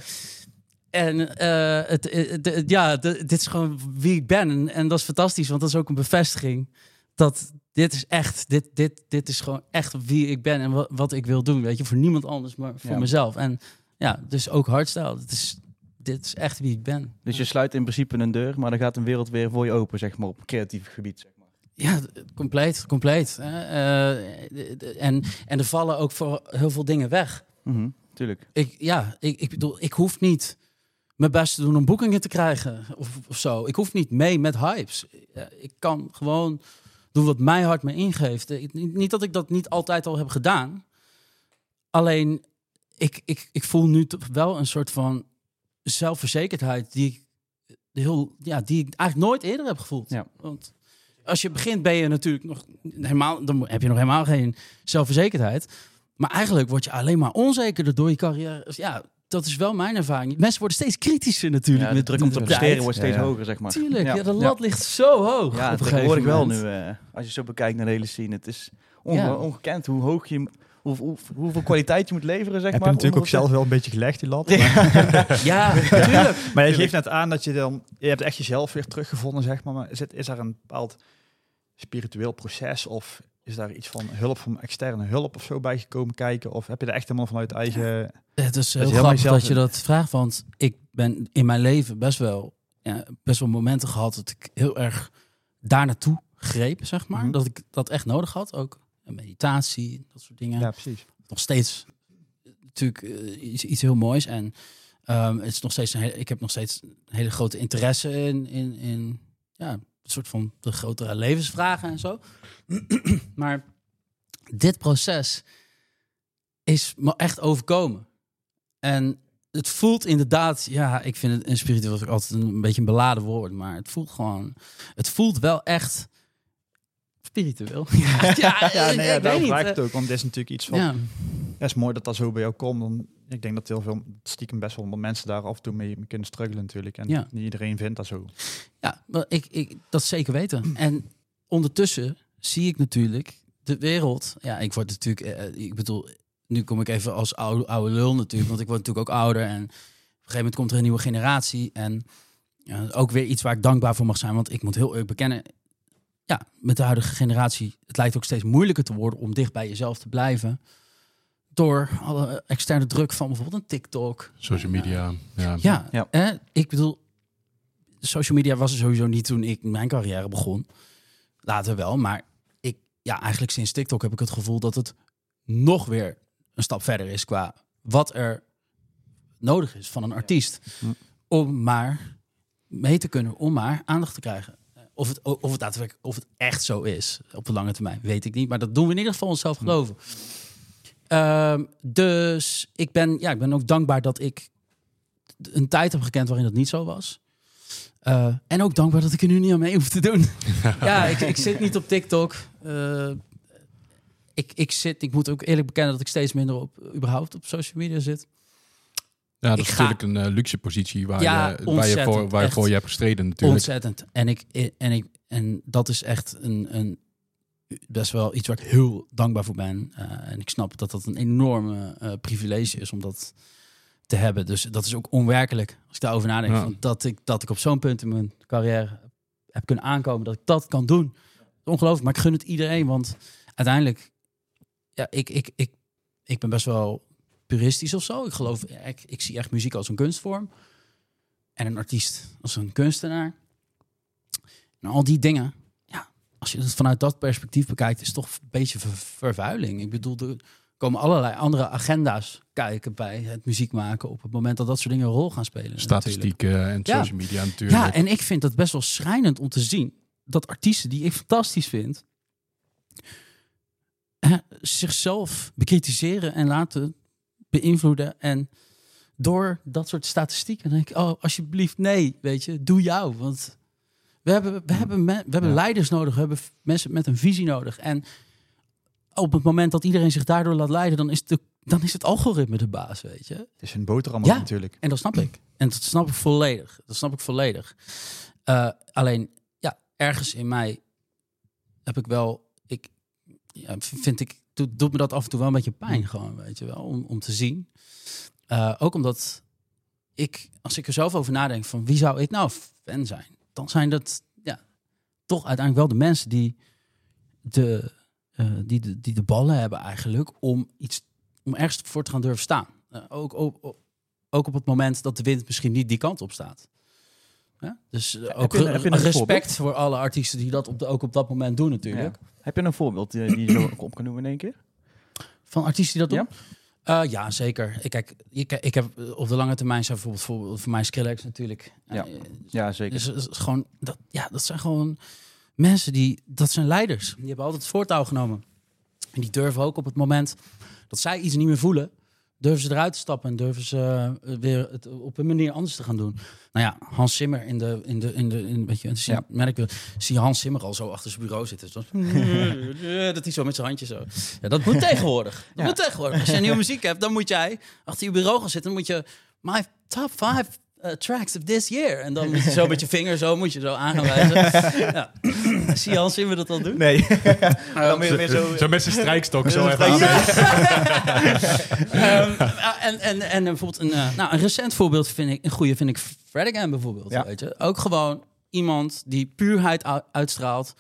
Speaker 3: En eh, het, het- het- ja, het- dit is gewoon wie ik ben. En, en dat is fantastisch, want dat is ook een bevestiging dat dit is echt, dit, dit, dit is gewoon echt wie ik ben en wat, wat ik wil doen. Weet je, voor niemand anders, maar voor
Speaker 2: Ja.
Speaker 3: mezelf. En ja, dus ook hardstyle. Dit is, dit is echt wie ik ben.
Speaker 2: Dus je sluit in principe een deur, maar dan gaat een wereld weer voor je open, zeg maar, op creatief gebied. Zeg maar.
Speaker 3: Ja, compleet, compleet. hè. Eh, en, en er vallen ook voor heel veel dingen weg.
Speaker 2: Mhm, tuurlijk.
Speaker 3: Ik, ja, ik, ik bedoel, ik hoef niet mijn best te doen om boekingen te krijgen of, of zo. Ik hoef niet mee met hypes. Ik kan gewoon doen wat mijn hart me ingeeft. Ik- Niet dat ik dat niet altijd al heb gedaan. Alleen, ik, ik, ik voel nu toch wel een soort van zelfverzekerdheid die ik, heel, ja, die ik eigenlijk nooit eerder heb gevoeld.
Speaker 2: Ja.
Speaker 3: Want als je begint ben je natuurlijk nog helemaal, dan heb je nog helemaal geen zelfverzekerdheid. Maar eigenlijk word je alleen maar onzekerder door je carrière. Dus ja, dat is wel mijn ervaring. Mensen worden steeds kritischer natuurlijk.
Speaker 2: Ja, de
Speaker 3: met
Speaker 2: druk om te presteren wordt steeds
Speaker 4: Ja, ja.
Speaker 2: hoger, zeg maar.
Speaker 3: Tuurlijk, ja, de
Speaker 2: Ja.
Speaker 3: lat ligt zo hoog.
Speaker 2: Ja,
Speaker 3: op een
Speaker 2: tegenwoordig
Speaker 3: gegeven
Speaker 2: wel nu. eh, als je zo bekijkt naar de hele scene. Het is onge-
Speaker 3: Ja.
Speaker 2: ongekend hoe hoog je... Hoe, hoe, hoeveel kwaliteit je moet leveren, zeg
Speaker 4: Heb
Speaker 2: maar.
Speaker 4: natuurlijk
Speaker 2: om
Speaker 4: ook zelf wel een beetje gelegd, die lat.
Speaker 3: Ja, tuurlijk.
Speaker 4: Maar je geeft net aan dat je dan... Je hebt echt jezelf weer teruggevonden, zeg maar. Maar is, het, is daar een bepaald spiritueel proces? Of is daar iets van hulp, van externe hulp of zo bij gekomen kijken? Of heb je er echt helemaal vanuit eigen...
Speaker 3: Het is heel grappig
Speaker 4: jezelf
Speaker 3: dat je dat vraagt, want ik ben in mijn leven best wel, ja, best wel momenten gehad dat ik heel erg daar naartoe greep, zeg maar.
Speaker 4: Mhm.
Speaker 3: Dat ik dat echt nodig had, ook meditatie, dat soort dingen.
Speaker 4: Ja, precies.
Speaker 3: Nog steeds natuurlijk eh, iets, iets heel moois en ehm, het is nog steeds een hele, ik heb nog steeds een hele grote interesse in, in, in ja, een soort van de grotere levensvragen en zo. maar dit proces is me echt overkomen. En het voelt inderdaad, ja, ik vind het een spiritueel altijd een, een beetje een beladen woord, maar het voelt gewoon, het voelt wel echt spiritueel. Ja, ja,
Speaker 4: Ja, nee, ja, daarom
Speaker 3: niet,
Speaker 4: vraag ik
Speaker 3: eh,
Speaker 4: het ook. Want het is natuurlijk iets van...
Speaker 3: Ja,
Speaker 4: het is mooi dat dat zo bij jou komt. Dan, ik denk dat heel veel, stiekem best wel mensen daar af en toe mee, kunnen struggelen natuurlijk. En
Speaker 3: Ja.
Speaker 4: niet iedereen vindt dat zo.
Speaker 3: ja maar ik, ik, dat zeker weten. En ondertussen zie ik natuurlijk de wereld. Ja, ik word natuurlijk, eh, ik bedoel, nu kom ik even als oude, oude lul natuurlijk, want ik word natuurlijk ook ouder. En op een gegeven moment komt er een nieuwe generatie. En ja, ook weer iets waar ik dankbaar voor mag zijn, want ik moet heel eerlijk bekennen. Ja, met de huidige generatie, het lijkt ook steeds moeilijker te worden om dicht bij jezelf te blijven. Door alle externe druk van bijvoorbeeld een TikTok,
Speaker 1: Social media. Ja.
Speaker 3: ja,
Speaker 2: Ja.
Speaker 3: Hè? ik bedoel, social media was er sowieso niet toen ik mijn carrière begon. Later wel, maar ik, ja, eigenlijk sinds TikTok heb ik het gevoel dat het nog weer een stap verder is qua wat er nodig is van een artiest. Om maar mee te kunnen, om maar aandacht te krijgen. Of het, of het daadwerkelijk, of het echt zo is op de lange termijn, weet ik niet. Maar dat doen we in ieder geval onszelf geloven. Ehm, dus ik ben, ja, ik ben ook dankbaar dat ik een tijd heb gekend waarin dat niet zo was. Eh, en ook dankbaar dat ik er nu niet aan mee hoef te doen. ja, ik, ik zit niet op TikTok. Eh, ik, ik, zit, ik moet ook eerlijk bekennen dat ik steeds minder op, überhaupt op social media zit.
Speaker 1: Ja, dat
Speaker 3: Ik
Speaker 1: is
Speaker 3: ga-
Speaker 1: natuurlijk een eh, luxe positie waar,
Speaker 3: Ja,
Speaker 1: je, waar, je voor, waar je voor je hebt gestreden natuurlijk.
Speaker 3: Ontzettend. En, ik, en, ik, en dat is echt een, een, best wel iets waar ik heel dankbaar voor ben. Eh, en ik snap dat dat een enorme eh, privilege is om dat te hebben. Dus dat is ook onwerkelijk als ik daarover nadenk.
Speaker 1: Ja.
Speaker 3: Van dat, ik, dat ik op zo'n punt in mijn carrière heb kunnen aankomen dat ik dat kan doen. Ongelooflijk, maar ik gun het iedereen. Want uiteindelijk, ja, ik, ik, ik, ik ben best wel puristisch of zo. Ik geloof, ik, ik zie echt muziek als een kunstvorm. En een artiest als een kunstenaar. En al die dingen, ja, als je het vanuit dat perspectief bekijkt, is het toch een beetje ver- vervuiling. Ik bedoel, de komen allerlei andere agenda's kijken bij het muziek maken op het moment dat dat soort dingen een rol gaan spelen. natuurlijk.
Speaker 1: Statistieken en
Speaker 3: Ja.
Speaker 1: social media natuurlijk.
Speaker 3: Ja, en ik vind dat best wel schrijnend om te zien dat artiesten die ik fantastisch vind, eh, zichzelf bekritiseren en laten beïnvloeden. En door dat soort statistieken denk ik, oh, alsjeblieft, nee, weet je, doe jou. Want we hebben, we hebben, me- we hebben
Speaker 2: Ja.
Speaker 3: leiders nodig, we hebben mensen met een visie nodig. En op het moment dat iedereen zich daardoor laat leiden, dan is, de, dan is het algoritme de baas, weet je.
Speaker 4: Het is een boterham
Speaker 3: Ja.
Speaker 4: natuurlijk.
Speaker 3: En dat snap ik. En dat snap ik volledig. Dat snap ik volledig. Eh, alleen, ja, ergens in mij heb ik wel, ik ja, vind ik, doet, doet me dat af en toe wel een beetje pijn, gewoon, weet je wel, om, om te zien. Eh, ook omdat ik, als ik er zelf over nadenk, van wie zou ik nou fan zijn, dan zijn dat, ja, toch uiteindelijk wel de mensen die de, eh, die, de, die de ballen hebben eigenlijk om iets, om ergens voor te gaan durven staan. Eh, ook, ook- ook op het moment dat de wind misschien niet die kant op staat. Dus eh, ook
Speaker 2: je een-
Speaker 3: re-
Speaker 2: heb je een
Speaker 3: respect voor alle artiesten die dat op de, ook op dat moment doen natuurlijk.
Speaker 2: Ja. Heb je een voorbeeld eh, die je zo op kan noemen in één keer?
Speaker 3: Van artiesten die dat doen?
Speaker 2: Ja.
Speaker 3: Ja, ja zeker. Ik, kijk, ik, ik heb eh, op de lange termijn zijn bijvoorbeeld voor, voor mij Skrillex natuurlijk.
Speaker 2: Ja.
Speaker 3: Eh,
Speaker 2: Ja, zeker.
Speaker 3: Dus gewoon, dat, ja, dat zijn gewoon mensen die, dat zijn leiders. Die hebben altijd het voortouw genomen. En die durven ook op het moment dat zij iets niet meer voelen, durven ze eruit te stappen en durven ze eh, weer het op een manier anders te gaan doen. Nou ja, Hans Zimmer in de, in de, in de, in, weet je,
Speaker 2: Ja.
Speaker 3: merk je, zie Hans Zimmer al zo achter zijn bureau zitten. Zo, dat hij zo met zijn handje zo. Ja, dat moet tegenwoordig. Dat
Speaker 2: Ja.
Speaker 3: moet tegenwoordig. Als je nieuwe muziek hebt, dan moet jij achter je bureau gaan zitten. Dan moet je my top five eh, tracks of this year. En dan moet je zo met je vinger zo, moet je zo aan gaan wijzen. ja. Zie je Hans Zimmer dat al doen?
Speaker 2: Nee. Dan zo...
Speaker 1: Zo met zijn strijkstok zo even aan.
Speaker 3: Ehm, en, en, en bijvoorbeeld een, eh, nou, een recent voorbeeld vind ik, een goede vind ik Fred again bijvoorbeeld.
Speaker 2: Ja.
Speaker 3: Weet je? Ook gewoon iemand die puurheid uitstraalt.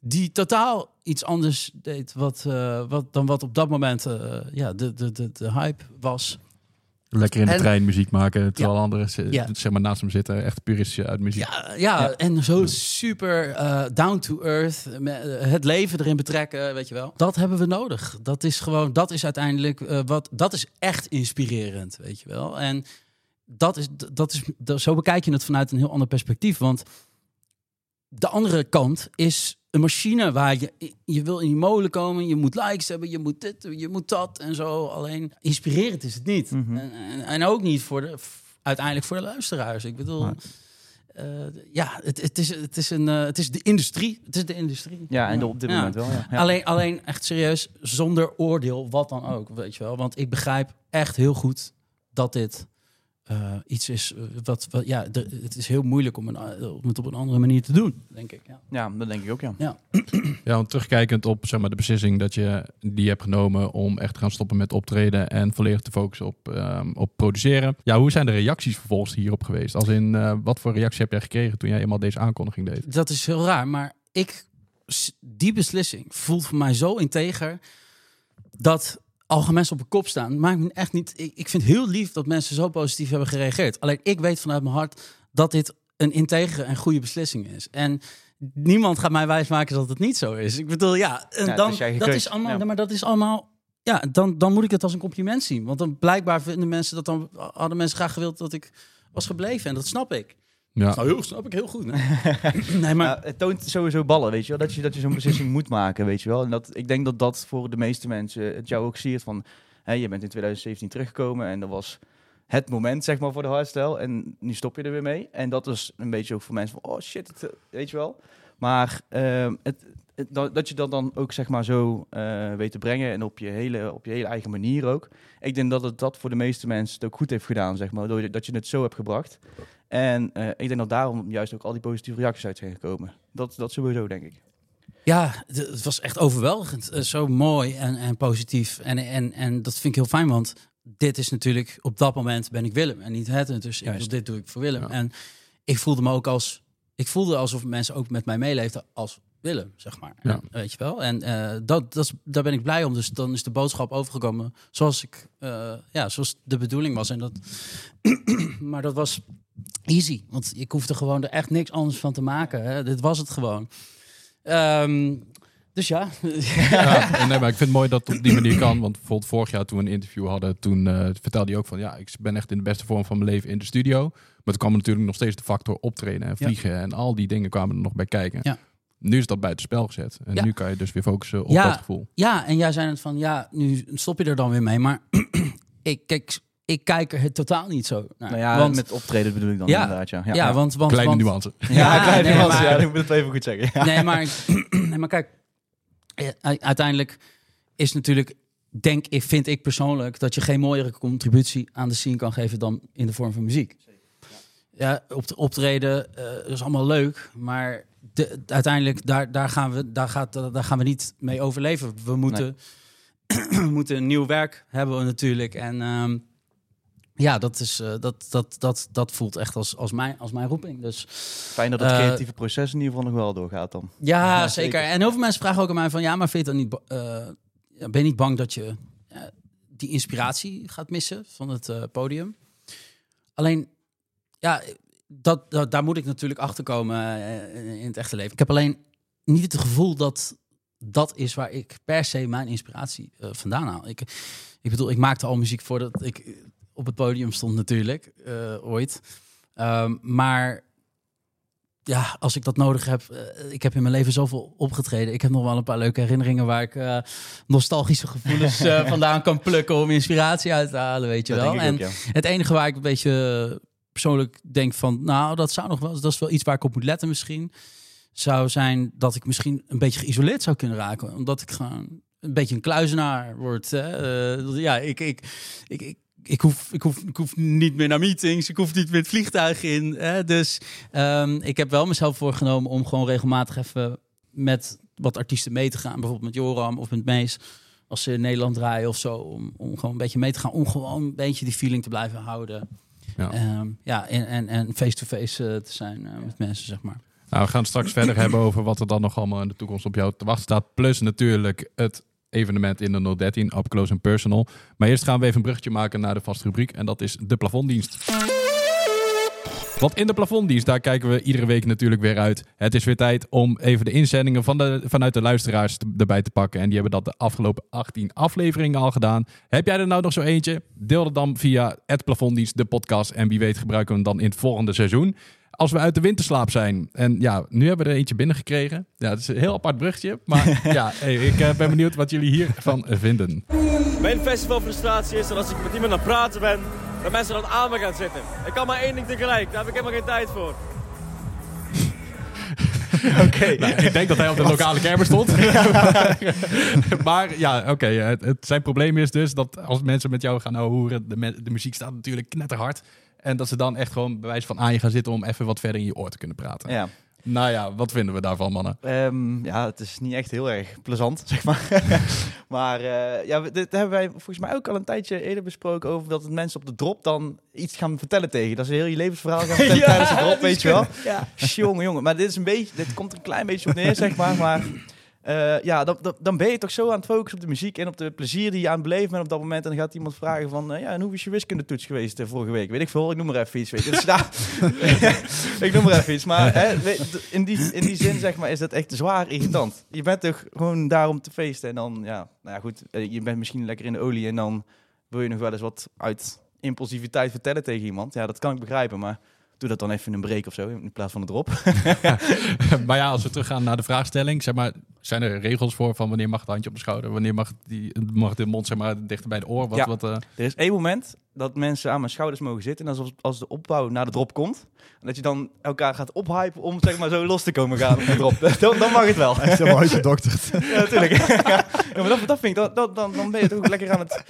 Speaker 3: Die totaal iets anders deed wat, eh, wat, dan wat op dat moment eh, ja, de, de, de, de hype was.
Speaker 1: Lekker in de
Speaker 3: En-
Speaker 1: trein muziek maken, terwijl anderen
Speaker 3: Ja.
Speaker 1: zeg maar naast hem zitten. Echt puristisch uit muziek.
Speaker 3: Ja, ja, en zo super eh, down to earth. eh, Het leven erin betrekken, weet je wel. Dat hebben we nodig. Dat is gewoon, dat is uiteindelijk eh, wat, dat is echt inspirerend, weet je wel. En dat is, dat is, dat, zo bekijk je het vanuit een heel ander perspectief. Want de andere kant is een machine waar je, je wil in die molen komen, je moet likes hebben, je moet dit, je moet dat en zo. Alleen inspirerend is het niet.
Speaker 2: Mhm.
Speaker 3: en, en, en ook niet voor de, uiteindelijk voor de luisteraars. Ik bedoel,
Speaker 2: Maar-
Speaker 3: eh, ja, het, het, is, het, is een, eh, het is de industrie. Het is de industrie.
Speaker 2: Ja, en op dit
Speaker 3: Ja.
Speaker 2: moment wel, ja. Ja.
Speaker 3: Alleen, alleen echt serieus, zonder oordeel, wat dan ook, weet je wel. Want ik begrijp echt heel goed dat dit eh, iets is eh, wat, wat ja, de- het is heel moeilijk om, een, eh, om het op een andere manier te doen, denk ik. Ja.
Speaker 2: Ja, dat denk ik ook, ja.
Speaker 1: Ja, want terugkijkend op zeg maar, de beslissing dat je die hebt genomen om echt te gaan stoppen met optreden en volledig te focussen op, ehm, op produceren. Ja, hoe zijn de reacties vervolgens hierop geweest? Als in, wat voor reactie heb jij gekregen toen jij eenmaal deze aankondiging deed?
Speaker 3: Dat is heel raar, maar ik, die beslissing voelt voor mij zo integer dat al gaan mensen op de kop staan. Maakt me echt niet. Ik, ik vind het heel lief dat mensen zo positief hebben gereageerd. Alleen ik weet vanuit mijn hart dat dit een integere en goede beslissing is. En niemand gaat mij wijsmaken dat het niet zo is. Ik bedoel, ja, en
Speaker 2: Ja,
Speaker 3: dan,
Speaker 2: is eigen
Speaker 3: dat
Speaker 2: keus.
Speaker 3: is allemaal,
Speaker 2: Ja.
Speaker 3: maar dat is allemaal. Ja, dan, dan moet ik het als een compliment zien. Want dan blijkbaar vinden mensen dat dan hadden mensen graag gewild dat ik was gebleven. En dat snap ik.
Speaker 1: Ja,
Speaker 3: Nou, heel, snap ik heel goed. Nee, nee maar
Speaker 2: Ja, het toont sowieso ballen, weet je wel. Dat je, dat je zo'n beslissing moet maken, weet je wel. En dat, ik denk dat dat voor de meeste mensen het jou ook siert van... Hè, je bent in 2017 teruggekomen en dat was het moment, zeg maar, voor de hardstyle. En nu stop je er weer mee. En dat is een beetje ook voor mensen van, oh shit, het, eh, weet je wel. Maar ehm, het, het- dat, dat je dat dan ook, zeg maar, zo eh, weet te brengen en op je, hele, op je hele eigen manier ook. Ik denk dat het dat voor de meeste mensen het ook goed heeft gedaan, zeg maar. Door, dat je het zo hebt gebracht. En eh, ik denk dat daarom juist ook al die positieve reacties uit zijn gekomen. Dat, dat sowieso, denk ik.
Speaker 3: Ja, het was echt overweldigend. Eh, zo mooi en, en positief. En, en, en dat vind ik heel fijn, want dit is natuurlijk... Op dat moment ben ik Willem en niet het. Dus ik, dit doe ik voor Willem.
Speaker 1: Ja.
Speaker 3: En ik voelde me ook als... Ik voelde alsof mensen ook met mij meeleefden als Willem, zeg maar.
Speaker 1: Ja.
Speaker 3: En, weet je wel? En eh, dat, dat is, daar ben ik blij om. Dus dan is de boodschap overgekomen zoals, ik, eh, ja, zoals de bedoeling was. En dat, maar dat was easy. Want ik hoefde gewoon er echt niks anders van te maken. Hè. Dit was het gewoon. Ehm, Dus ja.
Speaker 1: Ja, en nee, maar ik vind het mooi dat het op die manier kan. Want bijvoorbeeld vorig jaar toen we een interview hadden, toen eh, vertelde hij ook van ja, ik ben echt in de beste vorm van mijn leven in de studio. Maar toen kwam er natuurlijk nog steeds de factor optreden en
Speaker 3: Ja.
Speaker 1: vliegen en al die dingen kwamen er nog bij kijken.
Speaker 3: Ja.
Speaker 1: Nu is dat buitenspel gezet. En
Speaker 3: Ja.
Speaker 1: nu kan je dus weer focussen op
Speaker 3: Ja.
Speaker 1: dat gevoel.
Speaker 3: Ja, en jij zei het van, ja, nu stop je er dan weer mee. Maar ik, kijk, ik kijk er het totaal niet zo naar.
Speaker 2: Nou ja,
Speaker 3: want,
Speaker 2: met optreden bedoel ik dan
Speaker 3: Ja.
Speaker 2: inderdaad, ja.
Speaker 3: ja, want, want,
Speaker 1: Kleine
Speaker 3: want,
Speaker 1: nuance.
Speaker 2: Ja,
Speaker 3: Ja,
Speaker 2: kleine
Speaker 3: nee,
Speaker 2: nuance,
Speaker 3: maar-
Speaker 2: ja, ik moet het even goed zeggen. Ja.
Speaker 3: Nee, maar, nee, maar kijk, eh, uiteindelijk is natuurlijk, denk ik, vind ik persoonlijk, dat je geen mooiere contributie aan de scene kan geven dan in de vorm van muziek. Ja, op de optreden eh is allemaal leuk, maar de, uiteindelijk daar, daar, gaan we, daar, gaat, daar gaan we niet mee overleven. We moeten, we moeten een nieuw werk hebben natuurlijk. En ehm, ja, dat, is, eh, dat, dat, dat, dat voelt echt als, als, mijn, als mijn roeping. Dus
Speaker 2: Fijn dat het
Speaker 3: Eh,
Speaker 2: creatieve proces in ieder geval nog wel doorgaat dan.
Speaker 3: ja,
Speaker 2: Ja,
Speaker 3: zeker. En heel veel mensen vragen ook aan mij van... ja, maar vind je dan niet... eh, ben je niet bang dat je die inspiratie gaat missen van het podium? Alleen, ja, dat, dat, daar moet ik natuurlijk achter komen eh, in het echte leven. Ik heb alleen niet het gevoel dat dat is waar ik per se mijn inspiratie eh, vandaan haal. Ik, ik bedoel, ik maakte al muziek voordat ik op het podium stond natuurlijk, eh, ooit. Ehm, maar ja, als ik dat nodig heb. eh, ik heb in mijn leven zoveel opgetreden. Ik heb nog wel een paar leuke herinneringen waar ik eh, nostalgische gevoelens eh, vandaan kan plukken om inspiratie uit te halen, weet je
Speaker 2: Dat
Speaker 3: wel. En
Speaker 2: ook, ja.
Speaker 3: het enige waar ik een beetje persoonlijk denk van, nou, dat zou nog wel, dat is wel iets waar ik op moet letten misschien, zou zijn dat ik misschien een beetje geïsoleerd zou kunnen raken, omdat ik gewoon een beetje een kluizenaar word. Hè? Eh, ja, ik, ik, ik, ik, ik, hoef, ik, hoef, ik hoef niet meer naar meetings, ik hoef niet meer het vliegtuig in. Hè? Dus ehm, ik heb wel mezelf voorgenomen om gewoon regelmatig even met wat artiesten mee te gaan, bijvoorbeeld met Joram of met Mees. Als ze in Nederland draaien of zo, om, om gewoon een beetje mee te gaan, om gewoon een beetje die feeling te blijven houden.
Speaker 1: Ja.
Speaker 3: Ehm, ja, en, en, en face-to-face eh, te zijn eh, met mensen, zeg maar.
Speaker 1: Nou, we gaan straks verder hebben over wat er dan nog allemaal in de toekomst op jou te wachten staat. Plus natuurlijk het evenement in de 013, Up Close and Personal. Maar eerst gaan we even een bruggetje maken naar de vaste rubriek. En dat is de plafonddienst. Want in de plafonddienst, daar kijken we iedere week natuurlijk weer uit. Het is weer tijd om even de inzendingen van de, vanuit de luisteraars te- erbij te pakken. En die hebben dat de afgelopen 18 afleveringen al gedaan. Heb jij er nou nog zo eentje? Deel het dan via het plafonddienst, de podcast. En wie weet gebruiken we hem dan in het volgende seizoen. Als we uit de winterslaap zijn. En ja, nu hebben we er eentje binnengekregen. Ja, het is een heel apart bruggetje. Maar ja, hey, ik eh, ben benieuwd wat jullie hiervan vinden.
Speaker 5: Mijn festivalfrustratie is dat als ik met iemand aan het praten ben, dat mensen dan aan me gaan zitten. Ik kan maar één ding tegelijk, daar heb ik helemaal geen tijd voor.
Speaker 2: Oké.
Speaker 1: Nou, ik denk dat hij op de lokale kermis stond. maar ja, oké. het, het- zijn probleem is dus dat als mensen met jou gaan horen, de, me- de muziek staat natuurlijk knetterhard. En dat ze dan echt gewoon bij wijze van aan je gaan zitten om even wat verder in je oor te kunnen praten.
Speaker 2: Ja.
Speaker 1: Nou ja, wat vinden we daarvan, mannen?
Speaker 2: Ehm, ja, het is niet echt heel erg plezant, zeg maar. maar eh, ja, dit hebben wij volgens mij ook al een tijdje eerder besproken over dat het mensen op de drop dan iets gaan vertellen tegen. Dat ze heel je levensverhaal gaan vertellen tijdens de drop, weet je wel.
Speaker 3: Ja.
Speaker 2: Jongen, jongen. Maar dit is een beetje, dit komt er een klein beetje op neer, zeg maar. Maar eh, ja, dan, dan, dan ben je toch zo aan het focussen op de muziek en op de plezier die je aan het beleven bent op dat moment. En dan gaat iemand vragen van, eh, ja, en hoe is je wiskundetoets geweest eh, vorige week? Weet ik veel, ik noem maar even iets, weet je. Dus, ik noem maar even iets. Maar hè, in, die, in die zin, zeg maar, is dat echt zwaar irritant. Je bent toch gewoon daar om te feesten en dan, ja, nou ja, goed. Je bent misschien lekker in de olie en dan wil je nog wel eens wat uit impulsiviteit vertellen tegen iemand. Ja, dat kan ik begrijpen, maar doe dat dan even in een break of zo, in plaats van een drop.
Speaker 1: maar ja, als we teruggaan naar de vraagstelling, zeg maar, zijn er regels voor van wanneer mag het handje op de schouder, wanneer mag, die, mag de mond zeg maar dichter bij de oor? Wat,
Speaker 2: Ja.
Speaker 1: wat, eh,
Speaker 2: Er is één moment dat mensen aan mijn schouders mogen zitten. En dat is als, als de opbouw naar de drop komt. En dat je dan elkaar gaat ophypen om zeg maar zo los te komen gaan op de drop. dan, dan mag het wel.
Speaker 4: Echt helemaal uitgedokterd.
Speaker 2: Ja, natuurlijk. ja, maar dat, dat vind ik, dat, dat, dan, dan ben je toch ook lekker aan het...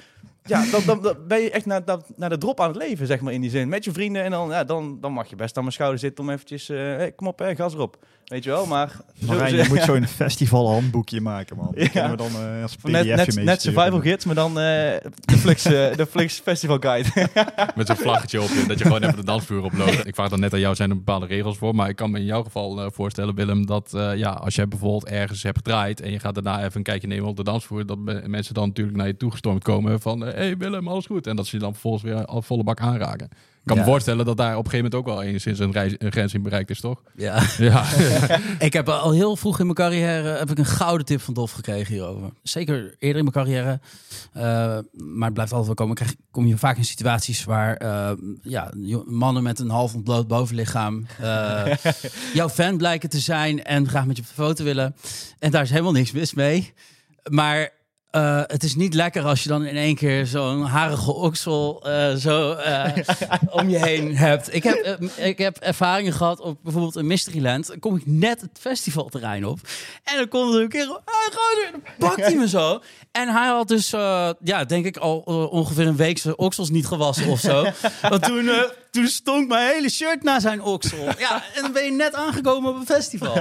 Speaker 2: Ja, dan, dan, dan ben je echt naar, naar, naar de drop aan het leven, zeg maar, in die zin. Met je vrienden en dan, ja, dan, dan mag je best aan mijn schouder zitten om eventjes... eh, hey, kom op, hè, gas erop. Weet je wel, maar...
Speaker 4: Marijn,
Speaker 2: zo-
Speaker 4: je moet zo'n festival handboekje maken, man. Dat
Speaker 2: Ja.
Speaker 4: kunnen we dan eh, als
Speaker 2: net, net, net survival gids, maar dan eh, de, Flix, eh, de Flix Festival Guide.
Speaker 1: met zo'n vlaggetje op, dat je gewoon even de dansvloer oploopt. Ik vraag dan net aan jou, zijn er bepaalde regels voor? Maar ik kan me in jouw geval eh, voorstellen, Willem, dat eh, ja, als jij bijvoorbeeld ergens hebt gedraaid en je gaat daarna even een kijkje nemen op de dansvloer, dat me- mensen dan natuurlijk naar je toegestormd komen van, hé hey Willem, alles goed? En dat ze je dan vervolgens weer al volle bak aanraken. Ik kan me voorstellen dat daar op een gegeven moment ook wel enigszins een, reis, een grens in bereikt is, toch?
Speaker 3: Ja.
Speaker 1: Ja,
Speaker 3: ik heb al heel vroeg in mijn carrière heb ik een gouden tip van Dolf gekregen hierover. Zeker eerder in mijn carrière. Uh, maar het blijft altijd wel komen. Krijg, kom je vaak in situaties waar uh, ja, mannen met een half ontbloot bovenlichaam uh, jouw fan blijken te zijn en graag met je op de foto willen. En daar is helemaal niks mis mee. Maar uh, het is niet lekker als je dan in één keer zo'n harige oksel uh, zo uh, om je heen hebt. Ik heb, ik heb ervaringen gehad op bijvoorbeeld een Mysteryland. Dan kom ik net het festivalterrein op. En dan komt er een keer, dan pakt hij me zo. En hij had dus, ja, denk ik al ongeveer een week zijn oksels niet gewassen of zo. Want toen, toen stonk mijn hele shirt naar zijn oksel. Ja, en dan ben je net aangekomen op een festival.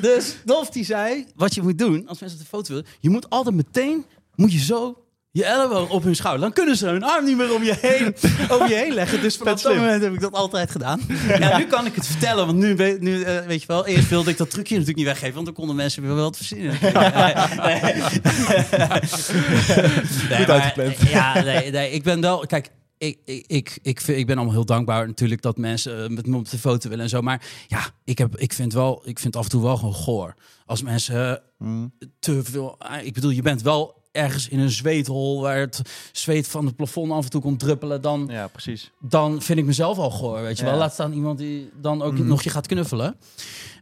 Speaker 3: Dus Dolf die zei, wat je moet doen als mensen de foto willen, je moet altijd meteen moet je zo je elleboog op hun schouder. Dan kunnen ze hun arm niet meer om je heen, over je heen leggen. Dus vanaf dat moment heb ik dat altijd gedaan. Ja, nu kan ik het vertellen, want nu, nu uh, weet je wel. Eerst wilde ik dat trucje natuurlijk niet weggeven, want dan konden mensen weer wel wat verzinnen. Nee, nee. nee ja, nee, nee, ik ben wel... Kijk, ik, ik, ik, ik, vind, ik ben allemaal heel dankbaar natuurlijk dat mensen met me op de foto willen en zo. Maar ja, ik, heb, ik, vind wel, ik vind af en toe wel gewoon goor. Als mensen mm. te veel... Ik bedoel, je bent wel ergens in een zweethol waar het zweet van het plafond af en toe komt druppelen, dan,
Speaker 2: ja, precies.
Speaker 3: dan vind ik mezelf al goor, weet je wel. Laat staan iemand die dan ook mm. nog je gaat knuffelen.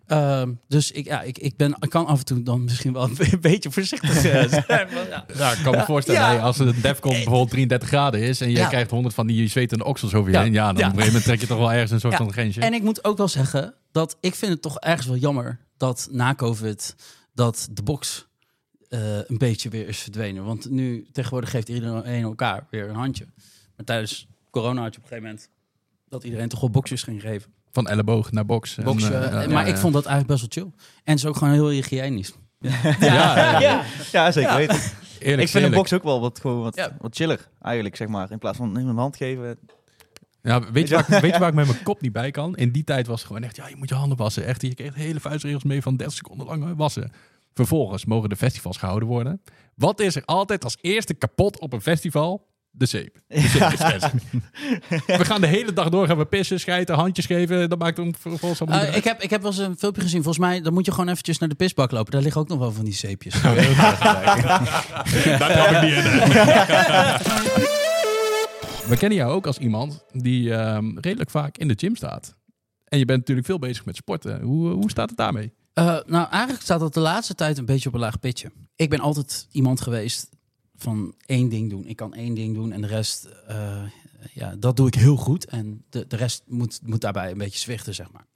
Speaker 3: Uh, dus ik, ja, ik, ik, ben, ik kan af en toe dan misschien wel een beetje voorzichtig zijn.
Speaker 1: ja. ja, ik kan me voorstellen, ja. als het Defcon bijvoorbeeld 33 graden is en je krijgt 100 van die zwetende oksels over je heen, ja, dan op een gegeven moment trek je toch wel ergens een soort van grensje.
Speaker 3: En ik moet ook wel zeggen dat ik vind het toch ergens wel jammer dat na COVID dat de box uh, een beetje weer is verdwenen. Want nu tegenwoordig geeft iedereen elkaar weer een handje. Maar tijdens corona had je op een gegeven moment dat iedereen toch wel boxjes ging geven.
Speaker 1: Van elleboog naar box.
Speaker 3: en, uh, maar ik vond dat eigenlijk best wel chill. En het is ook gewoon heel hygiënisch.
Speaker 2: Ja, ja, ja, ja. zeker weten. Eerlijk, ik vind een box ook wel wat, gewoon wat, wat chiller, eigenlijk, zeg maar. In plaats van een hand geven.
Speaker 1: Ja, weet je, waar, ik, weet je waar ik met mijn kop niet bij kan? In die tijd was het gewoon echt, ja, je moet je handen wassen. Echt, je kreeg hele vuistregels mee van 30 seconden lang wassen. Vervolgens mogen de festivals gehouden worden. Wat is er altijd als eerste kapot op een festival? De zeep. De zeep we gaan de hele dag door gaan we pissen, schijten, handjes geven. Dat maakt hem vervolgens allemaal
Speaker 3: uh, ik, heb, ik heb wel eens een filmpje gezien. Volgens mij dan moet je gewoon eventjes naar de pisbak lopen. Daar liggen ook nog wel van die zeepjes. Oh,
Speaker 1: Daar heb ik niet in. we kennen jou ook als iemand die um, redelijk vaak in de gym staat. En je bent natuurlijk veel bezig met sporten. Hoe, hoe staat het daarmee?
Speaker 3: Uh, nou, eigenlijk staat dat de laatste tijd een beetje op een laag pitje. Ik ben altijd iemand geweest van één ding doen. Ik kan één ding doen en de rest, uh, ja, dat doe ik heel goed. En de, de rest moet, moet daarbij een beetje zwichten, zeg maar.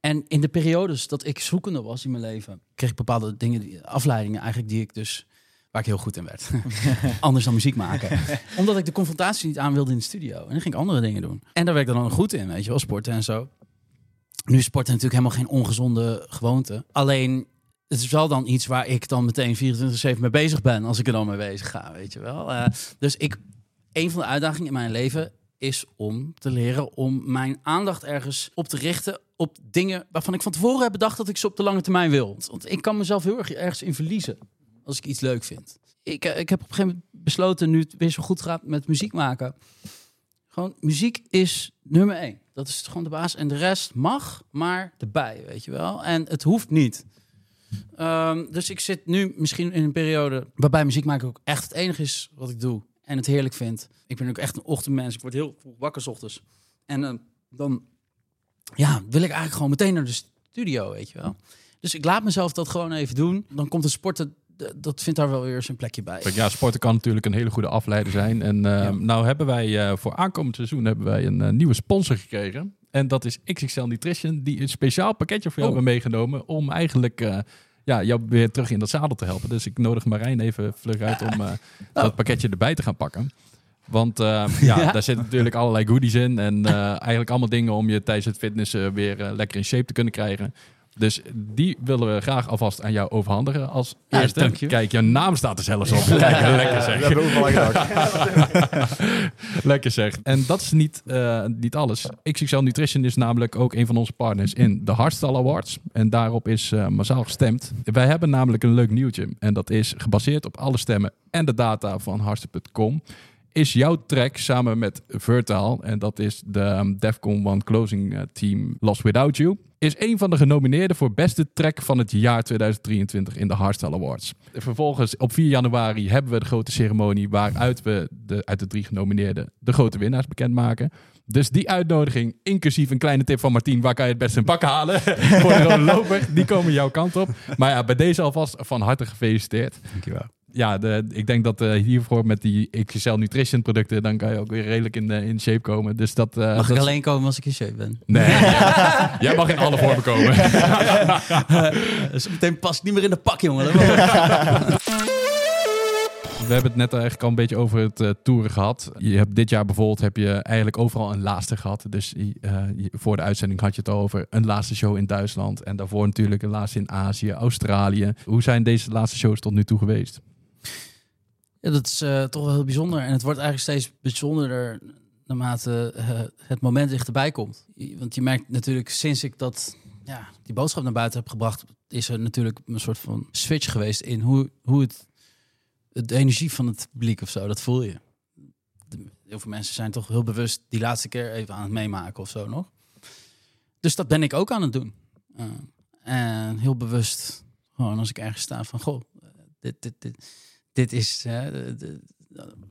Speaker 3: En in de periodes dat ik zoekende was in mijn leven, kreeg ik bepaalde dingen, afleidingen eigenlijk, die ik dus, waar ik heel goed in werd. Anders dan muziek maken. Omdat ik de confrontatie niet aan wilde in de studio. En dan ging ik andere dingen doen. En daar werd ik dan goed in, weet je wel, sporten en zo. Nu is sporten natuurlijk helemaal geen ongezonde gewoonte. Alleen het is wel dan iets waar ik dan meteen 24-7 mee bezig ben als ik er dan mee bezig ga, weet je wel. Uh, dus ik, een van de uitdagingen in mijn leven is om te leren om mijn aandacht ergens op te richten op dingen waarvan ik van tevoren heb bedacht dat ik ze op de lange termijn wil. Want ik kan mezelf heel erg ergens in verliezen als ik iets leuk vind. Ik, eh, ik heb op een gegeven moment besloten, nu het weer zo goed gaat met muziek maken, gewoon muziek is nummer één. Dat is gewoon de baas. En de rest mag, maar erbij, weet je wel. En het hoeft niet. Um, dus ik zit nu misschien in een periode waarbij muziek maken ook echt het enige is wat ik doe. En het heerlijk vind. Ik ben ook echt een ochtendmens. Ik word heel wakker s ochtends. En uh, dan ja, wil ik eigenlijk gewoon meteen naar de studio, weet je wel. Dus ik laat mezelf dat gewoon even doen. Dan komt het sporten dat vindt daar wel weer zijn plekje bij.
Speaker 1: Ja, sporten kan natuurlijk een hele goede afleider zijn. En uh, nou hebben wij uh, voor aankomend seizoen hebben wij een uh, nieuwe sponsor gekregen. En dat is XXL Nutrition, die een speciaal pakketje voor jou oh. hebben meegenomen om eigenlijk ja, jou weer terug in dat zadel te helpen. Dus ik nodig Marijn even vlug uit om oh. dat pakketje erbij te gaan pakken. Want ja, ja, daar zitten natuurlijk allerlei goodies in. En eigenlijk allemaal dingen om je tijdens het fitnessen weer lekker in shape te kunnen krijgen. Dus die willen we graag alvast aan jou overhandigen als ja, eerste. Kijk, jouw naam staat er zelfs op. Kijk, lekker zeg. Dat lekker zeg. En dat is niet, uh, niet alles. XXL Nutrition is namelijk ook een van onze partners in de Hardstyle Awards. En daarop is uh, massaal gestemd. Wij hebben namelijk een leuk nieuwtje. En dat is gebaseerd op alle stemmen en de data van Hartstikke.com is jouw track samen met Vertaal. En dat is de um, Defcon 1 closing eh, team Lost Without You. Is een van de genomineerden voor beste track van het jaar 2023 in de Hardstyle Awards. Vervolgens op 4 januari hebben we de grote ceremonie waaruit we de, uit de drie genomineerden de grote winnaars bekendmaken. Dus die uitnodiging, inclusief een kleine tip van Martien, waar kan je het best een pak halen voor de loper, die komen jouw kant op. Maar ja, bij deze alvast van harte gefeliciteerd.
Speaker 3: Dankjewel.
Speaker 1: Ja, de, ik denk dat uh, hiervoor met die XL Nutrition producten, dan kan je ook weer redelijk in, uh, in shape komen. Dus dat, uh,
Speaker 3: mag
Speaker 1: dat
Speaker 3: ik alleen komen als ik in shape ben?
Speaker 1: Nee, jij, mag in alle vormen komen.
Speaker 3: dus meteen past niet meer in de pak, jongen.
Speaker 1: We hebben het net eigenlijk al een beetje over het uh, toeren gehad. Je hebt dit jaar bijvoorbeeld heb je eigenlijk overal een laatste gehad. Dus uh, voor de uitzending had je het al over een laatste show in Duitsland. En daarvoor natuurlijk een laatste in Azië, Australië. Hoe zijn deze laatste shows tot nu toe geweest?
Speaker 3: Ja, dat is uh, toch wel heel bijzonder. En het wordt eigenlijk steeds bijzonderder naarmate het moment dichterbij komt. Want je merkt natuurlijk sinds ik dat, ja, die boodschap naar buiten heb gebracht... is er natuurlijk een soort van switch geweest in hoe, hoe het de energie van het publiek of zo, dat voel je. Heel veel mensen zijn toch heel bewust die laatste keer even aan het meemaken of zo nog. Dus dat ben ik ook aan het doen. Uh, en heel bewust, gewoon als ik ergens sta van, goh, dit, dit, dit, dit is, hè, de,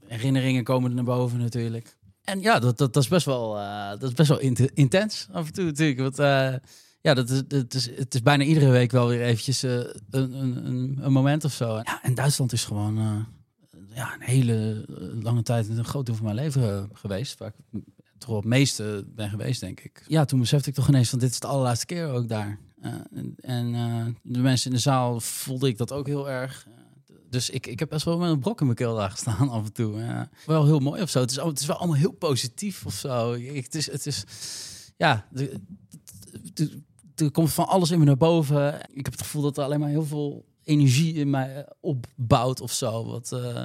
Speaker 3: herinneringen komen naar boven natuurlijk. En ja, dat, dat, dat is best wel, uh, dat is best wel intens af en toe natuurlijk. Want uh, ja, dat is, dat is, het is bijna iedere week wel weer eventjes uh, een, een, een, moment of zo. Ja, en Duitsland is gewoon uh, ja, een hele lange tijd een groot deel van mijn leven geweest. Waar ik toch het meeste ben geweest, denk ik. Ja, toen besefte ik toch ineens van dit is de allerlaatste keer ook daar. Uh, en de mensen in de zaal voelde ik dat ook heel erg. Dus ik, ik heb best wel met een brok in mijn keel daar gestaan af en toe. Ja. Wel heel mooi of zo. Het is, het is wel allemaal heel positief of zo. Ik, het, is, het is, ja, er komt van alles in me naar boven. Ik heb het gevoel dat er alleen maar heel veel energie in mij opbouwt of zo. Wat, uh,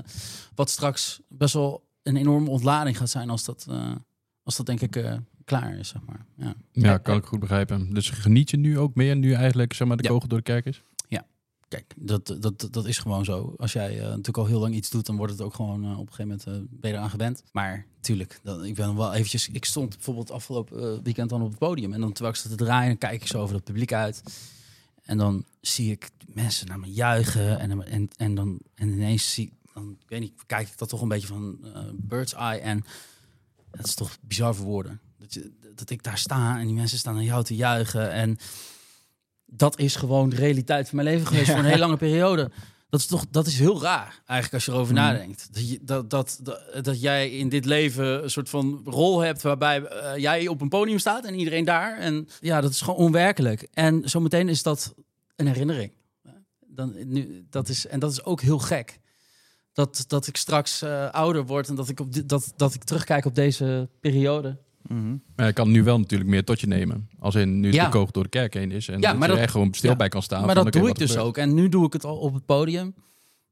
Speaker 3: wat straks best wel een enorme ontlading gaat zijn als dat, uh, als dat denk ik uh, klaar is, zeg maar. Ja,
Speaker 1: ja kan ik goed begrijpen. Dus geniet je nu ook meer, nu eigenlijk zeg maar, de ja. kogel door de kerk is?
Speaker 3: Kijk, dat, dat, dat is gewoon zo. Als jij uh, natuurlijk al heel lang iets doet, dan wordt het ook gewoon uh, op een gegeven moment ben je eraan gewend. Maar tuurlijk, dan, ik ben wel eventjes. Ik stond bijvoorbeeld afgelopen weekend dan op het podium en dan terwijl ik zat te draaien, kijk ik zo over het publiek uit. En dan zie ik mensen naar me juichen en, en, en dan en ineens zie dan ik weet niet, kijk ik dat toch een beetje van bird's eye en dat is toch bizar voor woorden. Dat, je, dat ik daar sta en die mensen staan naar jou te juichen en dat is gewoon de realiteit van mijn leven geweest voor een hele lange periode. Dat is toch dat is heel raar, eigenlijk, als je erover mm. nadenkt. Dat, je, dat, dat, dat, dat, jij in dit leven een soort van rol hebt waarbij uh, jij op een podium staat en iedereen daar. En ja, dat is gewoon onwerkelijk. En zometeen is dat een herinnering. Dan, nu, dat is, en dat is ook heel gek. Dat, dat ik straks uh, ouder word en dat ik, op dat, dat ik terugkijk op deze periode.
Speaker 1: Mm -hmm. Maar je kan nu wel natuurlijk meer tot je nemen. Als in nu ja. de kogel door de kerk heen is. En
Speaker 3: ja,
Speaker 1: dat
Speaker 3: maar
Speaker 1: je
Speaker 3: dat,
Speaker 1: er gewoon stil
Speaker 3: ja,
Speaker 1: bij kan staan.
Speaker 3: Maar
Speaker 1: van,
Speaker 3: dat
Speaker 1: okay,
Speaker 3: doe ik dus ook. En nu doe ik het al op het podium.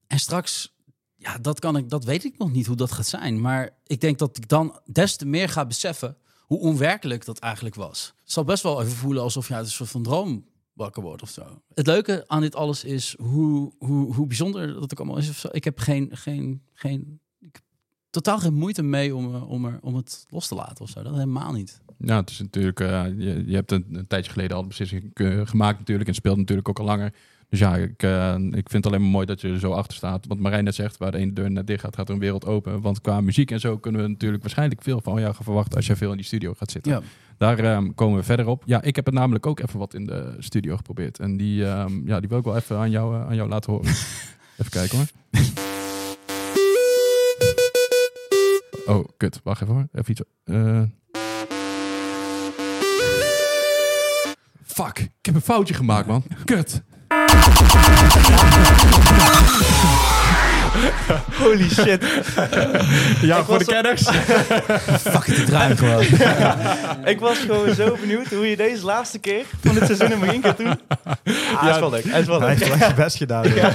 Speaker 3: En straks, ja, dat, kan ik, dat weet ik nog niet hoe dat gaat zijn. Maar ik denk dat ik dan des te meer ga beseffen hoe onwerkelijk dat eigenlijk was. Het zal best wel even voelen alsof je uit een soort van droom wakker wordt of zo. Het leuke aan dit alles is hoe, hoe, hoe bijzonder dat ook allemaal is. Of zo. Ik heb geen, geen, geen ik totaal geen moeite mee om, om, er, om het los te laten of zo. Dat helemaal niet.
Speaker 1: Ja, het is natuurlijk, uh, je, je hebt een, een, tijdje geleden al de beslissing gemaakt natuurlijk en speelt natuurlijk ook al langer. Dus ja, ik, uh, ik vind het alleen maar mooi dat je er zo achter staat. Want Marijn net zegt, waar de ene deur net dicht gaat, gaat er een wereld open. Want qua muziek en zo kunnen we natuurlijk waarschijnlijk veel van jou gaan verwachten als je veel in die studio gaat zitten.
Speaker 3: Ja.
Speaker 1: Daar um, komen we verder op. Ja, ik heb het namelijk ook even wat in de studio geprobeerd. En die, um, ja, die wil ik wel even aan jou, uh, aan jou laten horen. even kijken hoor. Oh, kut. Wacht even hoor. Even iets. Uh... Fuck, ik heb een foutje gemaakt, man. Kut.
Speaker 2: Holy shit.
Speaker 1: ja, voor de kenners.
Speaker 3: Fuck it, ik draai gewoon.
Speaker 2: ik was gewoon zo benieuwd hoe je deze laatste keer van het seizoen in begin gaat doen. Ah, ja, is wel leuk. Is wel
Speaker 4: Hij heeft best gedaan. Ja.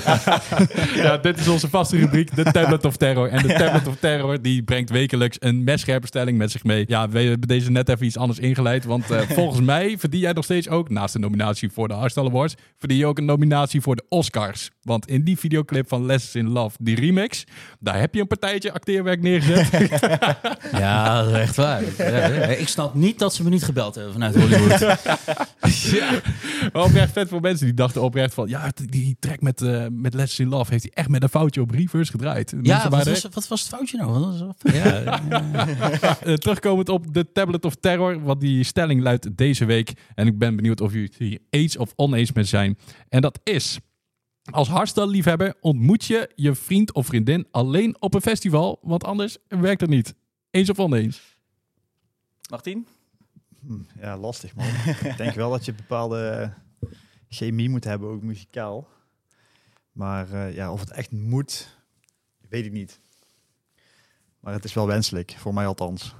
Speaker 1: ja, dit is onze vaste rubriek, de Tablet of Terror. En de Tablet of Terror die brengt wekelijks een messcherpe stelling met zich mee. Ja, we hebben deze net even iets anders ingeleid. Want uh, volgens mij verdien jij nog steeds ook, naast de nominatie voor de Hardstyle Awards, verdien je ook een nominatie voor de Oscars. Want in die videoclip van Lessons in Love, die die remix. Daar heb je een partijtje acteerwerk neergezet.
Speaker 3: Ja, dat is echt waar. Ja. Ik snap niet dat ze me niet gebeld hebben vanuit Hollywood. ja.
Speaker 1: maar oprecht vet voor mensen die dachten oprecht van... Ja, die track met, eh met Let's in Love heeft hij echt met een foutje op reverse gedraaid.
Speaker 3: Ja,
Speaker 1: Mensen
Speaker 3: wat
Speaker 1: waren
Speaker 3: was, wat was het foutje nou? Wat was- Ja, ja.
Speaker 1: Eh, terugkomend op de Tablet of Terror, wat die stelling luidt deze week. En ik ben benieuwd of jullie het hier eens of oneens met zijn. En dat is, als hardstyle-liefhebber ontmoet je je vriend of vriendin alleen op een festival, want anders werkt het niet. Eens of oneens?
Speaker 2: Martien?
Speaker 4: Hm, Ja, lastig man. ik denk wel dat je bepaalde chemie moet hebben, ook muzikaal. Maar eh, ja, of het echt moet, weet ik niet. Maar het is wel wenselijk, voor mij althans.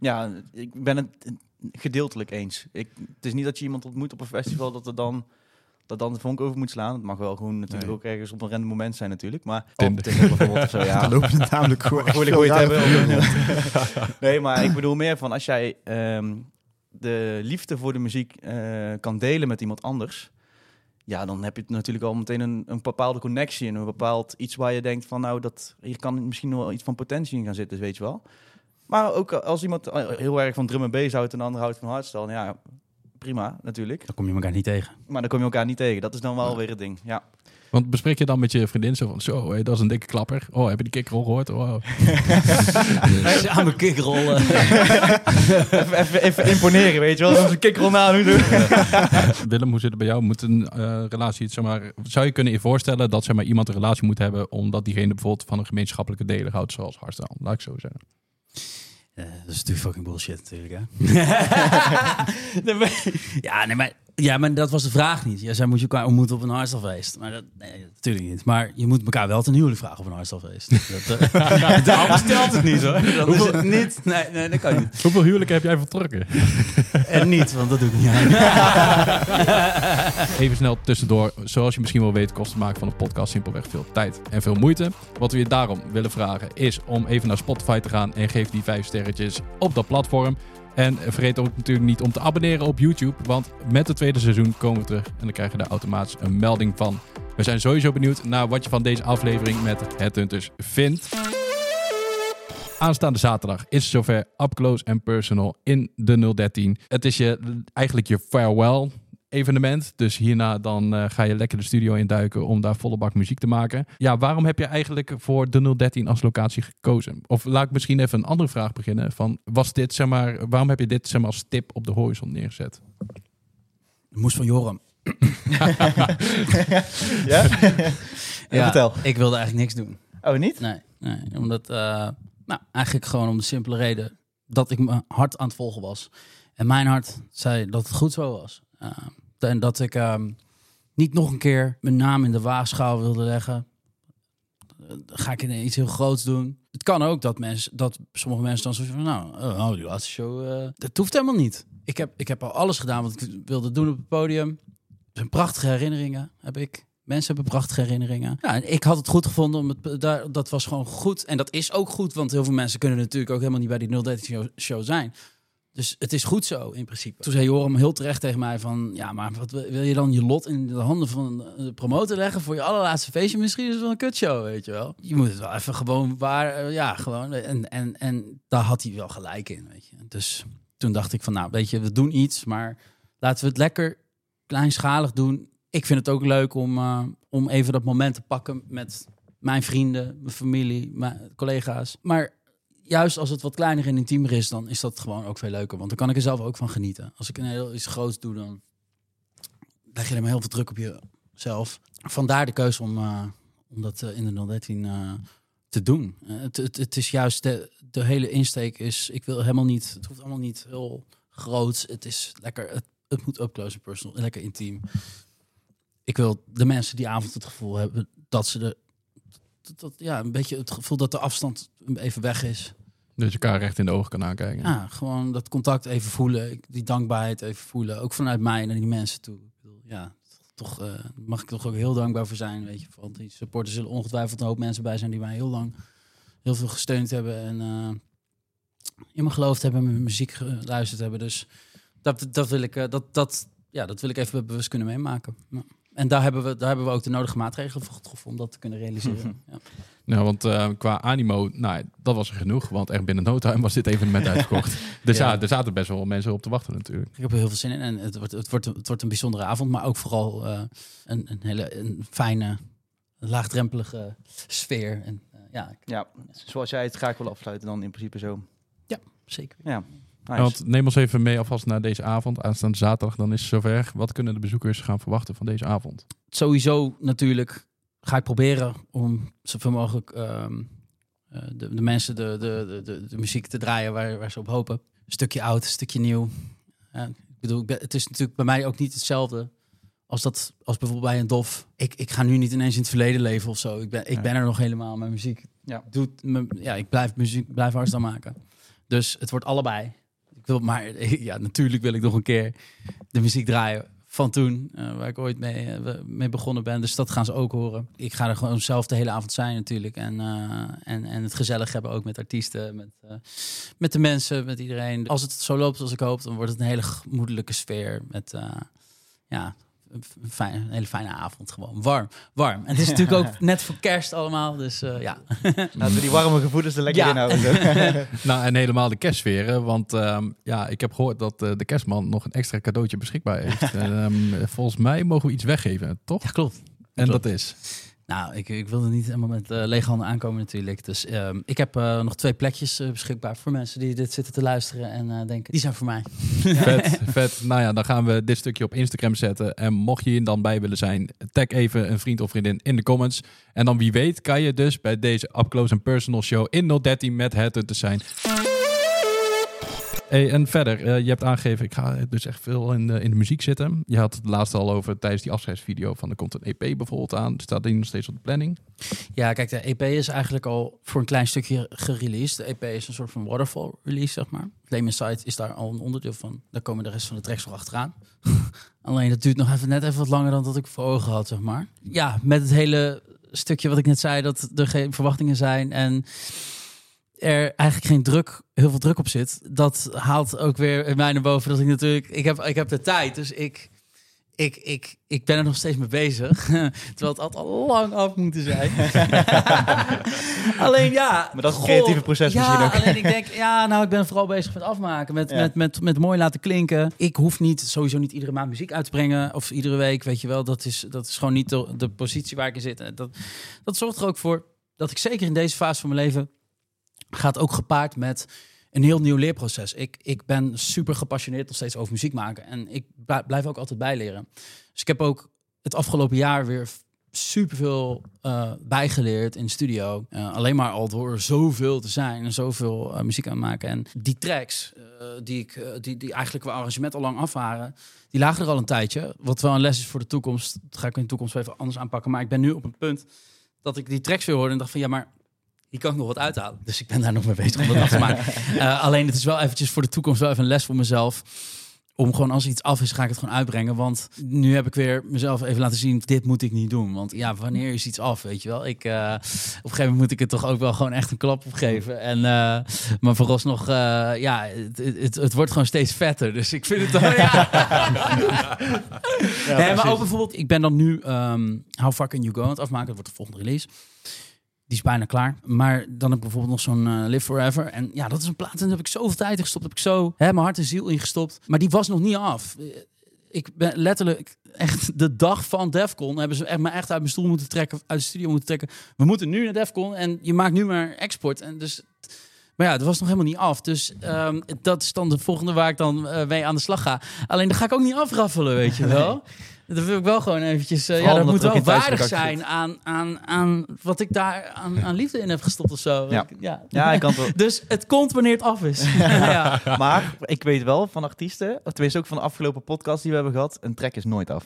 Speaker 2: Ja, ik ben het gedeeltelijk eens. Ik, het is niet dat je iemand ontmoet op een festival dat er dan dat dan de vonk over moet slaan. Het mag wel gewoon natuurlijk
Speaker 1: Nee.
Speaker 2: ook ergens op een random moment zijn natuurlijk. Maar
Speaker 1: Tinder.
Speaker 2: Bijvoorbeeld of zo, ja.
Speaker 4: Dan loop je namelijk gewoon echt
Speaker 2: het hebben. nee, maar ik bedoel meer van als jij ehm, de liefde voor de muziek eh, kan delen met iemand anders. Ja, dan heb je natuurlijk al meteen een, een bepaalde connectie en een bepaald iets waar je denkt van nou, dat, hier kan misschien nog wel iets van potentie in gaan zitten, weet je wel. Maar ook als iemand heel erg van drum en bass houdt en de ander houdt van hardstyle, ja, prima natuurlijk.
Speaker 3: Dan kom je elkaar niet tegen.
Speaker 2: Maar dan kom je elkaar niet tegen. Dat is dan wel weer het ding. Ja.
Speaker 1: Want bespreek je dan met je vriendin zo van, zo, hé, dat is een dikke klapper. Oh, heb je die kikker al gehoord? Oh.
Speaker 3: Samen kickrollen.
Speaker 2: even, even, even imponeren, weet je wel. Als een kikker na doen.
Speaker 1: Willem, hoe zit het bij jou? Moet een eh, relatie, zeg maar, zou je kunnen je voorstellen dat zeg maar, iemand een relatie moet hebben omdat diegene bijvoorbeeld van een gemeenschappelijke deler houdt, zoals hardstyle? Laat ik zo zeggen.
Speaker 3: Ja, dat is natuurlijk fucking bullshit natuurlijk, hè? Ja, nee, maar, ja, maar dat was de vraag niet. Ja, zij moet je elkaar ontmoeten op een hardstylefeest. Maar dat, nee, natuurlijk niet. Maar je moet elkaar wel ten huwelijk vragen op een hardstylefeest. Dat, eh, stelt het niet, hoor. Dan is het niet. Nee, nee, dat kan niet.
Speaker 1: Hoeveel huwelijken heb jij vertrokken?
Speaker 3: En niet, want dat doe ik niet aan.
Speaker 1: Even snel tussendoor. Zoals je misschien wel weet, kost het maken van een podcast simpelweg veel tijd en veel moeite. Wat we je daarom willen vragen is om even naar Spotify te gaan en geef die vijf sterretjes op dat platform. En vergeet ook natuurlijk niet om te abonneren op YouTube, want met het tweede seizoen komen we terug en dan krijg je daar automatisch een melding van. We zijn sowieso benieuwd naar wat je van deze aflevering met Headhunters vindt. Aanstaande zaterdag is het zover up close and personal in de 013. Het is je, eigenlijk je farewell evenement. Dus hierna dan eh, ga je lekker de studio induiken om daar volle bak muziek te maken. Ja, waarom heb je eigenlijk voor de 013 als locatie gekozen? Of laat ik misschien even een andere vraag beginnen. Van, was dit, zeg maar, waarom heb je dit zeg maar, als tip op de horizon neergezet?
Speaker 3: Moest van Joram.
Speaker 2: Ja?
Speaker 3: Ja,
Speaker 2: vertel.
Speaker 3: Ik wilde eigenlijk niks doen.
Speaker 2: Oh, niet?
Speaker 3: Nee, nee omdat, eh, nou, eigenlijk gewoon om de simpele reden dat ik mijn hart aan het volgen was. En mijn hart zei dat het goed zo was. Eh, en dat ik ehm, niet nog een keer mijn naam in de waagschaal wilde leggen. Ga ik iets heel groots doen? Het kan ook dat, mensen, dat sommige mensen dan zo van, nou, oh, oh, die laatste show, eh, dat hoeft helemaal niet. Ik heb, ik heb al alles gedaan wat ik wilde doen op het podium. Zijn prachtige herinneringen, heb ik. Mensen hebben prachtige herinneringen. Ja, ik had het goed gevonden. Om het, daar, dat was gewoon goed. En dat is ook goed, want heel veel mensen kunnen natuurlijk ook helemaal niet bij die 013 show, show zijn. Dus het is goed zo, in principe. Toen zei Joram heel terecht tegen mij van... Ja, maar wat wil je dan je lot in de handen van de promotor leggen... voor je allerlaatste feestje? Misschien is het wel een kutshow, weet je wel. Je moet het wel even gewoon waar... eh, Ja, gewoon. En, en, en daar had hij wel gelijk in, weet je. Dus toen dacht ik van, nou, weet je, we doen iets... maar laten we het lekker kleinschalig doen. Ik vind het ook leuk om, eh, om even dat moment te pakken met mijn vrienden, mijn familie, mijn collega's. Maar juist als het wat kleiner en intiemer is, dan is dat gewoon ook veel leuker. Want dan kan ik er zelf ook van genieten. Als ik een heel iets groots doe, dan leg je er maar heel veel druk op jezelf. Vandaar de keuze om, eh, om dat eh, in de 013 eh, te doen. Het, het, is juist de, de hele insteek is, ik wil helemaal niet, het hoeft allemaal niet heel groot. Het is lekker, het, het moet up close and personal, lekker intiem. Ik wil de mensen die avond het gevoel hebben dat ze de, dat, dat- ja, een beetje het gevoel dat de afstand even weg is.
Speaker 1: Dus je elkaar recht in de ogen kan aankijken.
Speaker 3: Ja, gewoon dat contact even voelen, die dankbaarheid even voelen, ook vanuit mij naar die mensen toe. Ja, toch eh, mag ik toch ook heel dankbaar voor zijn, weet je. Want die supporters zullen ongetwijfeld een hoop mensen bij zijn die mij heel lang heel veel gesteund hebben en eh, in me geloofd hebben, mijn muziek geluisterd hebben. Dus dat, dat wil ik, eh, dat, dat, ja, dat wil ik even bewust kunnen meemaken. Ja. En daar hebben, we, daar hebben we ook de nodige maatregelen voor getroffen om dat te kunnen realiseren. Ja.
Speaker 1: Nou, want eh, qua animo, nou, dat was er genoeg. Want echt binnen no time was dit evenement uitverkocht. Er, za-
Speaker 3: Ja.
Speaker 1: er zaten best wel mensen op te wachten natuurlijk.
Speaker 3: Ik heb er heel veel zin in en het wordt, het wordt, het wordt een bijzondere avond, maar ook vooral eh, een, een hele een fijne, laagdrempelige sfeer. En, eh, ja, ik-
Speaker 2: Ja, zoals jij het graag wil afsluiten dan in principe zo.
Speaker 3: zeker.
Speaker 2: Ja, nice.
Speaker 1: Want neem ons even mee alvast naar deze avond. Aanstaande zaterdag, dan is het zover. Wat kunnen de bezoekers gaan verwachten van deze avond?
Speaker 3: Sowieso natuurlijk ga ik proberen om zoveel mogelijk ehm, eh, de, de mensen de, de, de, de, de muziek te draaien waar, waar ze op hopen. Een stukje oud, een stukje nieuw. Ja, ik bedoel, ik ben, het is natuurlijk bij mij ook niet hetzelfde als dat als bijvoorbeeld bij een dof. Ik, ik ga nu niet ineens in het verleden leven of zo. Ik ben, ik
Speaker 2: Ja.
Speaker 3: ben er nog helemaal. Mijn muziek
Speaker 2: Ja.
Speaker 3: doet me, ja, ik blijf muziek blijf hardst aan maken. Dus het wordt allebei. Ik wil, maar ja, natuurlijk wil ik nog een keer de muziek draaien van toen, eh, waar ik ooit mee, eh, mee begonnen ben. Dus dat gaan ze ook horen. Ik ga er gewoon zelf de hele avond zijn natuurlijk. En, eh, en, en het gezellig hebben ook met artiesten, met, met de mensen, met iedereen. Als het zo loopt zoals ik hoop, dan wordt het een hele gemoedelijke sfeer. Met ja, een, hele fijne avond gewoon. Warm, warm. En het is natuurlijk ook net voor kerst allemaal. Dus eh, ja.
Speaker 2: Laten we die warme gevoelens er lekker
Speaker 3: Ja.
Speaker 2: in houden.
Speaker 1: Nou, en helemaal de kerstsferen. Want ehm, ja, ik heb gehoord dat eh, de kerstman nog een extra cadeautje beschikbaar heeft. En, ehm, volgens mij mogen we iets weggeven, toch?
Speaker 3: ja, klopt.
Speaker 1: En
Speaker 3: klopt.
Speaker 1: dat is...
Speaker 3: Nou, ik, ik wilde niet helemaal met eh lege handen aankomen natuurlijk. Dus ehm, ik heb eh, nog twee plekjes eh, beschikbaar voor mensen die dit zitten te luisteren en denken, die zijn voor mij.
Speaker 1: Vet, vet. Nou ja, dan gaan we dit stukje op Instagram zetten. En mocht je hier dan bij willen zijn, tag even een vriend of vriendin in de comments. En dan wie weet kan je dus bij deze Up Close and Personal show in 013 met het te zijn. En verder, eh, je hebt aangegeven, ik ga dus echt veel in de, in de muziek zitten. Je had het laatst al over tijdens die afscheidsvideo van de komt een EP bijvoorbeeld aan. Staat die nog steeds op de planning?
Speaker 3: Ja, kijk, de EP is eigenlijk al voor een klein stukje gereleased. De EP is een soort van waterfall release, zeg maar. Flame Inside is daar al een onderdeel van. Daar komen de rest van de tracks nog achteraan. Alleen dat duurt nog even net even wat langer dan dat ik voor ogen had, zeg maar. Ja, met het hele stukje wat ik net zei, dat er geen verwachtingen zijn en er eigenlijk geen druk, heel veel druk op zit. Dat haalt ook weer in mij naar boven dat ik natuurlijk, ik heb, ik heb de tijd, dus ik, ik, ik, ik ben er nog steeds mee bezig. Terwijl het altijd al lang af moeten zijn. alleen ja.
Speaker 2: Maar dat is creatieve proces
Speaker 3: ja,
Speaker 2: misschien ook.
Speaker 3: alleen ik denk, ja, nou, ik ben vooral bezig met afmaken. Met,
Speaker 2: Ja.
Speaker 3: met, met, met mooi laten klinken. Ik hoef niet, sowieso niet iedere maand muziek uit te brengen. Of iedere week, weet je wel. Dat is, dat is gewoon niet de, de positie waar ik in zit. En Dat, dat zorgt er ook voor dat ik zeker in deze fase van mijn leven... gaat ook gepaard met een heel nieuw leerproces. Ik, ik ben super gepassioneerd nog steeds over muziek maken. En ik bl- blijf ook altijd bijleren. Dus ik heb ook het afgelopen jaar weer superveel eh bijgeleerd in de studio. Eh, alleen maar al door zoveel te zijn en zoveel eh, muziek aan maken. En die tracks, die, ik, die, die eigenlijk qua arrangement al lang af waren, die lagen er al een tijdje. Wat wel een les is voor de toekomst. Dat ga ik in de toekomst even anders aanpakken. Maar ik ben nu op een punt dat ik die tracks weer hoorde en dacht van ja, maar hier kan ik nog wat uithalen. Dus ik ben daar nog mee bezig om dat af te maken. Eh, alleen het is wel eventjes voor de toekomst wel even een les voor mezelf. Om gewoon als iets af is, ga ik het gewoon uitbrengen. Want nu heb ik weer mezelf even laten zien, dit moet ik niet doen. Want ja, wanneer is iets af, weet je wel? Ik, eh, op een gegeven moment moet ik het toch ook wel gewoon echt een klap op geven. En, eh, maar vooralsnog, uh, ja, het, het, het wordt gewoon steeds vetter. Dus ik vind het dan, ja. nee, maar ook bijvoorbeeld, ik ben dan nu um, How Far Can You Go aan het afmaken. Dat wordt de volgende release. Die is bijna klaar. Maar dan heb ik bijvoorbeeld nog zo'n uh, Live Forever. En ja, dat is een plaat. En daar heb ik zoveel tijd in gestopt. Heb ik zo hè, mijn hart en ziel ingestopt. Maar die was nog niet af. Ik ben letterlijk echt de dag van Defcon hebben ze echt me echt uit mijn stoel moeten trekken, uit de studio moeten trekken. We moeten nu naar Defcon en je maakt nu maar export. En dus, maar ja, dat was nog helemaal niet af. Dus um, dat is dan de volgende waar ik dan uh, mee aan de slag ga. Alleen dan ga ik ook niet afraffelen, weet je wel. Dat wil ik wel gewoon eventjes... Uh, ja, dat moet wel waardig zijn aan, aan, aan wat ik daar aan, aan liefde in heb gestopt of zo.
Speaker 2: Ja,
Speaker 3: ja.
Speaker 2: ja ik kan het wel.
Speaker 3: Dus het komt wanneer het af is. ja.
Speaker 2: Maar ik weet wel van artiesten, of tenminste ook van de afgelopen podcast die we hebben gehad, een track is nooit af.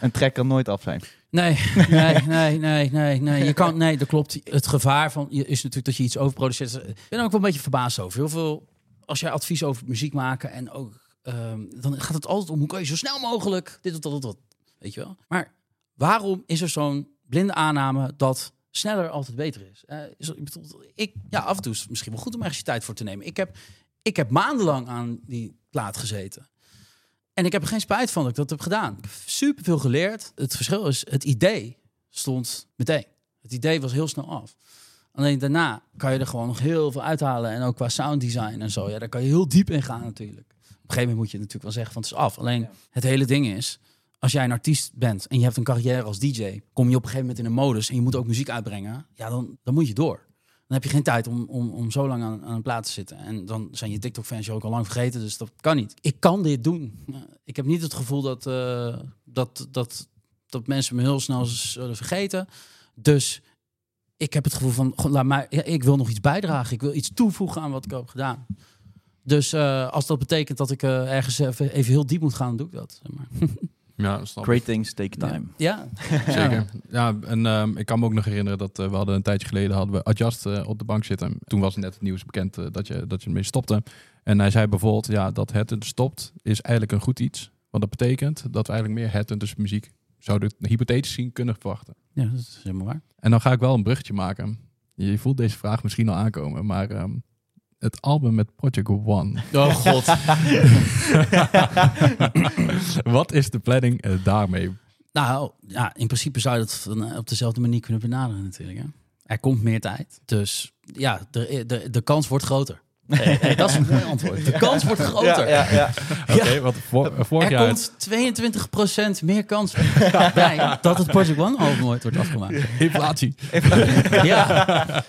Speaker 2: Een track kan nooit af zijn.
Speaker 3: Nee, nee, nee, nee, nee, nee. Je kan, nee, dat klopt. Het gevaar van is natuurlijk dat je iets overproduceert. Ik ben er ook wel een beetje verbaasd over. Heel veel, als jij advies over muziek maken en ook, um, dan gaat het altijd om hoe kan je zo snel mogelijk dit of dat of dat. Weet je wel? Maar waarom is er zo'n blinde aanname dat sneller altijd beter is? Uh, is ik, bedoel, ik, ja, af en toe is het misschien wel goed om ergens je tijd voor te nemen. Ik heb, ik heb maandenlang aan die plaat gezeten. En ik heb er geen spijt van dat ik dat heb gedaan. Ik heb super veel geleerd. Het verschil is, het idee stond meteen. Het idee was heel snel af. Alleen daarna kan je er gewoon nog heel veel uithalen. En ook qua sounddesign en zo. Ja, daar kan je heel diep in gaan natuurlijk. Op een gegeven moment moet je natuurlijk wel zeggen van het is af. Alleen het hele ding is, als jij een artiest bent en je hebt een carrière als DJ, kom je op een gegeven moment in een modus en je moet ook muziek uitbrengen. Ja, dan, dan moet je door. Dan heb je geen tijd om, om, om zo lang aan, aan een plaat te zitten. En dan zijn je TikTok-fans je ook al lang vergeten, dus dat kan niet. Ik kan dit doen. Ik heb niet het gevoel dat, eh, dat, dat, dat mensen me heel snel zullen vergeten. Dus ik heb het gevoel van, goh, laat mij, ja, ik wil nog iets bijdragen. Ik wil iets toevoegen aan wat ik heb gedaan. Dus eh, als dat betekent dat ik eh, ergens even, even heel diep moet gaan, dan doe ik dat. Zeg maar.
Speaker 1: Ja, snap.
Speaker 2: Great things take time.
Speaker 3: Ja,
Speaker 1: Zeker. Ja, en ehm, ik kan me ook nog herinneren dat eh, we hadden een tijdje geleden hadden we Adjust eh, op de bank zitten. Toen was net het nieuws bekend eh, dat, je, dat je ermee stopte. En hij zei bijvoorbeeld, ja, dat het stopt is eigenlijk een goed iets. Want dat betekent dat we eigenlijk meer Headhunters muziek zouden hypothetisch zien kunnen verwachten.
Speaker 3: ja, dat is helemaal waar.
Speaker 1: En dan ga ik wel een bruggetje maken. Je voelt deze vraag misschien al aankomen, maar ehm, het album met Project One.
Speaker 3: Oh god.
Speaker 1: Wat is de planning eh, daarmee?
Speaker 3: nou, ja, in principe zou je dat van, eh, op dezelfde manier kunnen benaderen natuurlijk. Hè? Er komt meer tijd. Dus ja, de, de, de kans wordt groter. Hey, dat is een mooi antwoord. De kans wordt groter.
Speaker 2: Ja, ja, ja.
Speaker 1: Oké, want vorig
Speaker 3: Er
Speaker 1: jaar...
Speaker 3: komt 22% meer kans bij dat het Project One album ooit wordt afgemaakt.
Speaker 1: Inflatie.
Speaker 3: Ja,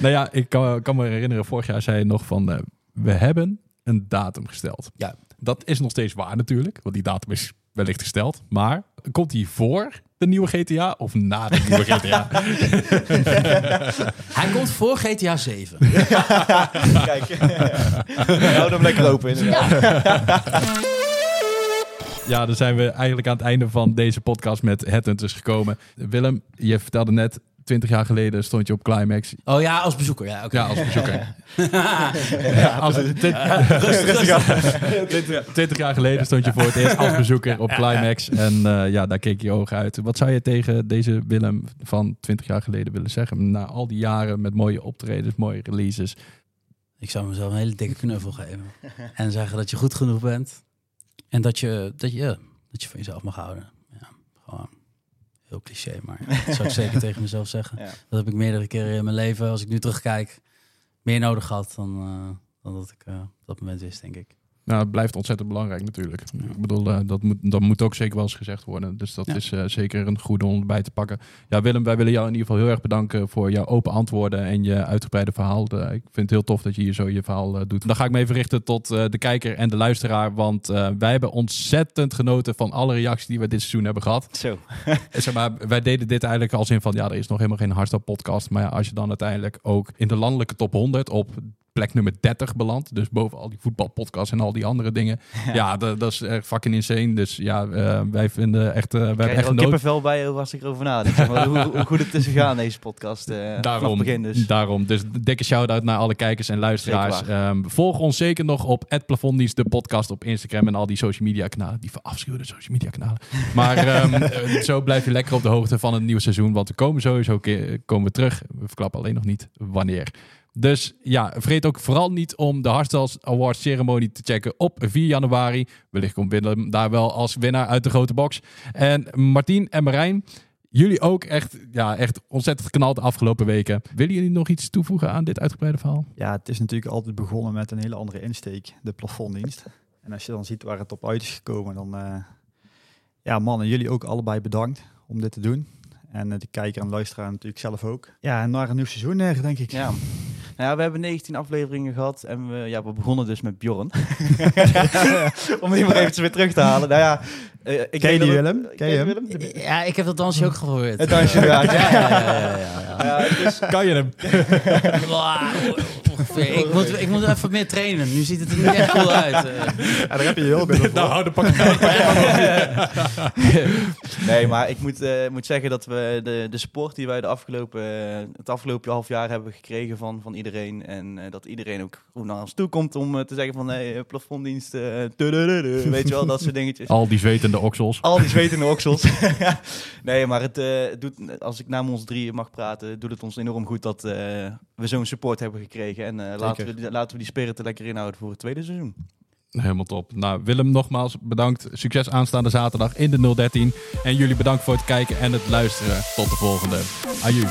Speaker 1: Nou ja, ik kan, kan me herinneren, vorig jaar zei je nog van... eh, we hebben een datum gesteld.
Speaker 3: Ja.
Speaker 1: Dat is nog steeds waar natuurlijk, want die datum is wellicht gesteld. Maar komt die voor de nieuwe GTA of na de nieuwe GTA?
Speaker 3: hij komt voor GTA 7.
Speaker 2: Kijk. Hou hem lekker open inderdaad.
Speaker 1: ja, dan zijn we eigenlijk aan het einde van deze podcast met Headhunters gekomen. Willem, je vertelde net, 20 jaar geleden stond je op Climax.
Speaker 3: Oh ja, als bezoeker. Ja, oké.
Speaker 1: Ja, als bezoeker. 20 jaar geleden stond je voor het eerst als bezoeker op Climax. En eh, ja, daar keek je ogen uit. Wat zou je tegen deze Willem van 20 jaar geleden willen zeggen? Na al die jaren met mooie optredens, mooie releases.
Speaker 3: Ik zou mezelf een hele dikke knuffel geven. En zeggen dat je goed genoeg bent. En dat je, dat je, dat je van jezelf mag houden. Heel cliché, maar dat zou ik zeker tegen mezelf zeggen.
Speaker 2: Ja.
Speaker 3: Dat heb ik meerdere keren in mijn leven, als ik nu terugkijk, meer nodig gehad dan, eh, dan dat ik eh, op dat moment wist, denk ik.
Speaker 1: Nou, het blijft ontzettend belangrijk natuurlijk. Ik bedoel, eh, dat, moet, dat moet ook zeker wel eens gezegd worden. Dus dat
Speaker 3: Ja.
Speaker 1: is eh, zeker een goede om erbij te pakken. Ja, Willem, wij willen jou in ieder geval heel erg bedanken voor jouw open antwoorden en je uitgebreide verhaal. Ik vind het heel tof dat je hier zo je verhaal eh, doet. Dan ga ik me even richten tot de kijker en de luisteraar. Want wij hebben ontzettend genoten van alle reacties die we dit seizoen hebben gehad.
Speaker 2: Zo.
Speaker 1: Zeg maar, wij deden dit eigenlijk als in van, ja, er is nog helemaal geen hardstyle podcast. Maar ja, als je dan uiteindelijk ook in de landelijke top 100 op plek nummer 30 belandt. Dus boven al die voetbalpodcasts en al die andere dingen. Ja, dat, dat is echt fucking insane. Dus ja, eh, wij vinden echt, eh wij hebben echt
Speaker 2: kippenvel bij hoe als ik erover nadenk. Zeg maar, hoe, hoe goed het is gegaan deze podcast. eh vanaf
Speaker 1: Daarom,
Speaker 2: begin dus.
Speaker 1: daarom. Dus dikke shout-out naar alle kijkers en luisteraars. Ehm, volg ons zeker nog op het Plafonddienst, de podcast op Instagram en al die social media kanalen. Die verafschuwde social media kanalen. Maar ehm, eh, zo blijf je lekker op de hoogte van het nieuwe seizoen. Want we komen sowieso keer, komen we terug. We verklappen alleen nog niet wanneer. Dus ja, vergeet ook vooral niet om de Hardstyle Awards ceremonie te checken op 4 januari. Wellicht komt Willem daar wel als winnaar uit de grote box. En Martien en Marijn, jullie ook echt, ja, echt ontzettend geknald de afgelopen weken. Willen jullie nog iets toevoegen aan dit uitgebreide verhaal?
Speaker 4: Ja, het is natuurlijk altijd begonnen met een hele andere insteek, de plafonddienst. En als je dan ziet waar het op uit is gekomen, dan... eh, ja, mannen, jullie ook allebei bedankt om dit te doen. En de kijker en luisteraar natuurlijk zelf ook. Ja, en naar een nieuw seizoen, eh, denk ik.
Speaker 2: Ja. Nou ja, we hebben 19 afleveringen gehad en we, ja, we begonnen dus met Bjorn. Om die maar eventjes weer terug te halen. Nou ja, eh, ik
Speaker 4: Ken je die, Willem?
Speaker 2: ken je? Willem?
Speaker 3: Ja, ik heb dat dansje ook geprobeerd.
Speaker 2: Het dansje, ja.
Speaker 3: ja, ja, ja,
Speaker 2: dus,
Speaker 1: Kan je hem?
Speaker 3: Ik moet, ik moet even meer trainen. Nu ziet het er niet echt cool uit. eh.
Speaker 4: Ja, daar heb je je hulp in voor.
Speaker 1: Nou, de pak
Speaker 2: nee, maar ik moet, eh, moet zeggen dat we de, de support die wij de afgelopen, eh, het afgelopen half jaar hebben gekregen van, van iedereen. En eh, dat iedereen ook goed naar ons toe komt om eh, te zeggen van hey, eh, plafonddienst, eh, weet je wel, dat soort dingetjes.
Speaker 1: Al die zwetende oksels.
Speaker 2: Al die zwetende oksels. nee, maar het, eh, het doet, als ik namens ons drieën mag praten, doet het ons enorm goed dat eh, we zo'n support hebben gekregen. En eh, laten, we, die- laten we die spirit er lekker inhouden voor het tweede seizoen.
Speaker 1: Helemaal top. Nou, Willem, nogmaals bedankt. Succes aanstaande zaterdag in de 013. En jullie bedankt voor het kijken en het luisteren. Tot de volgende. Aju.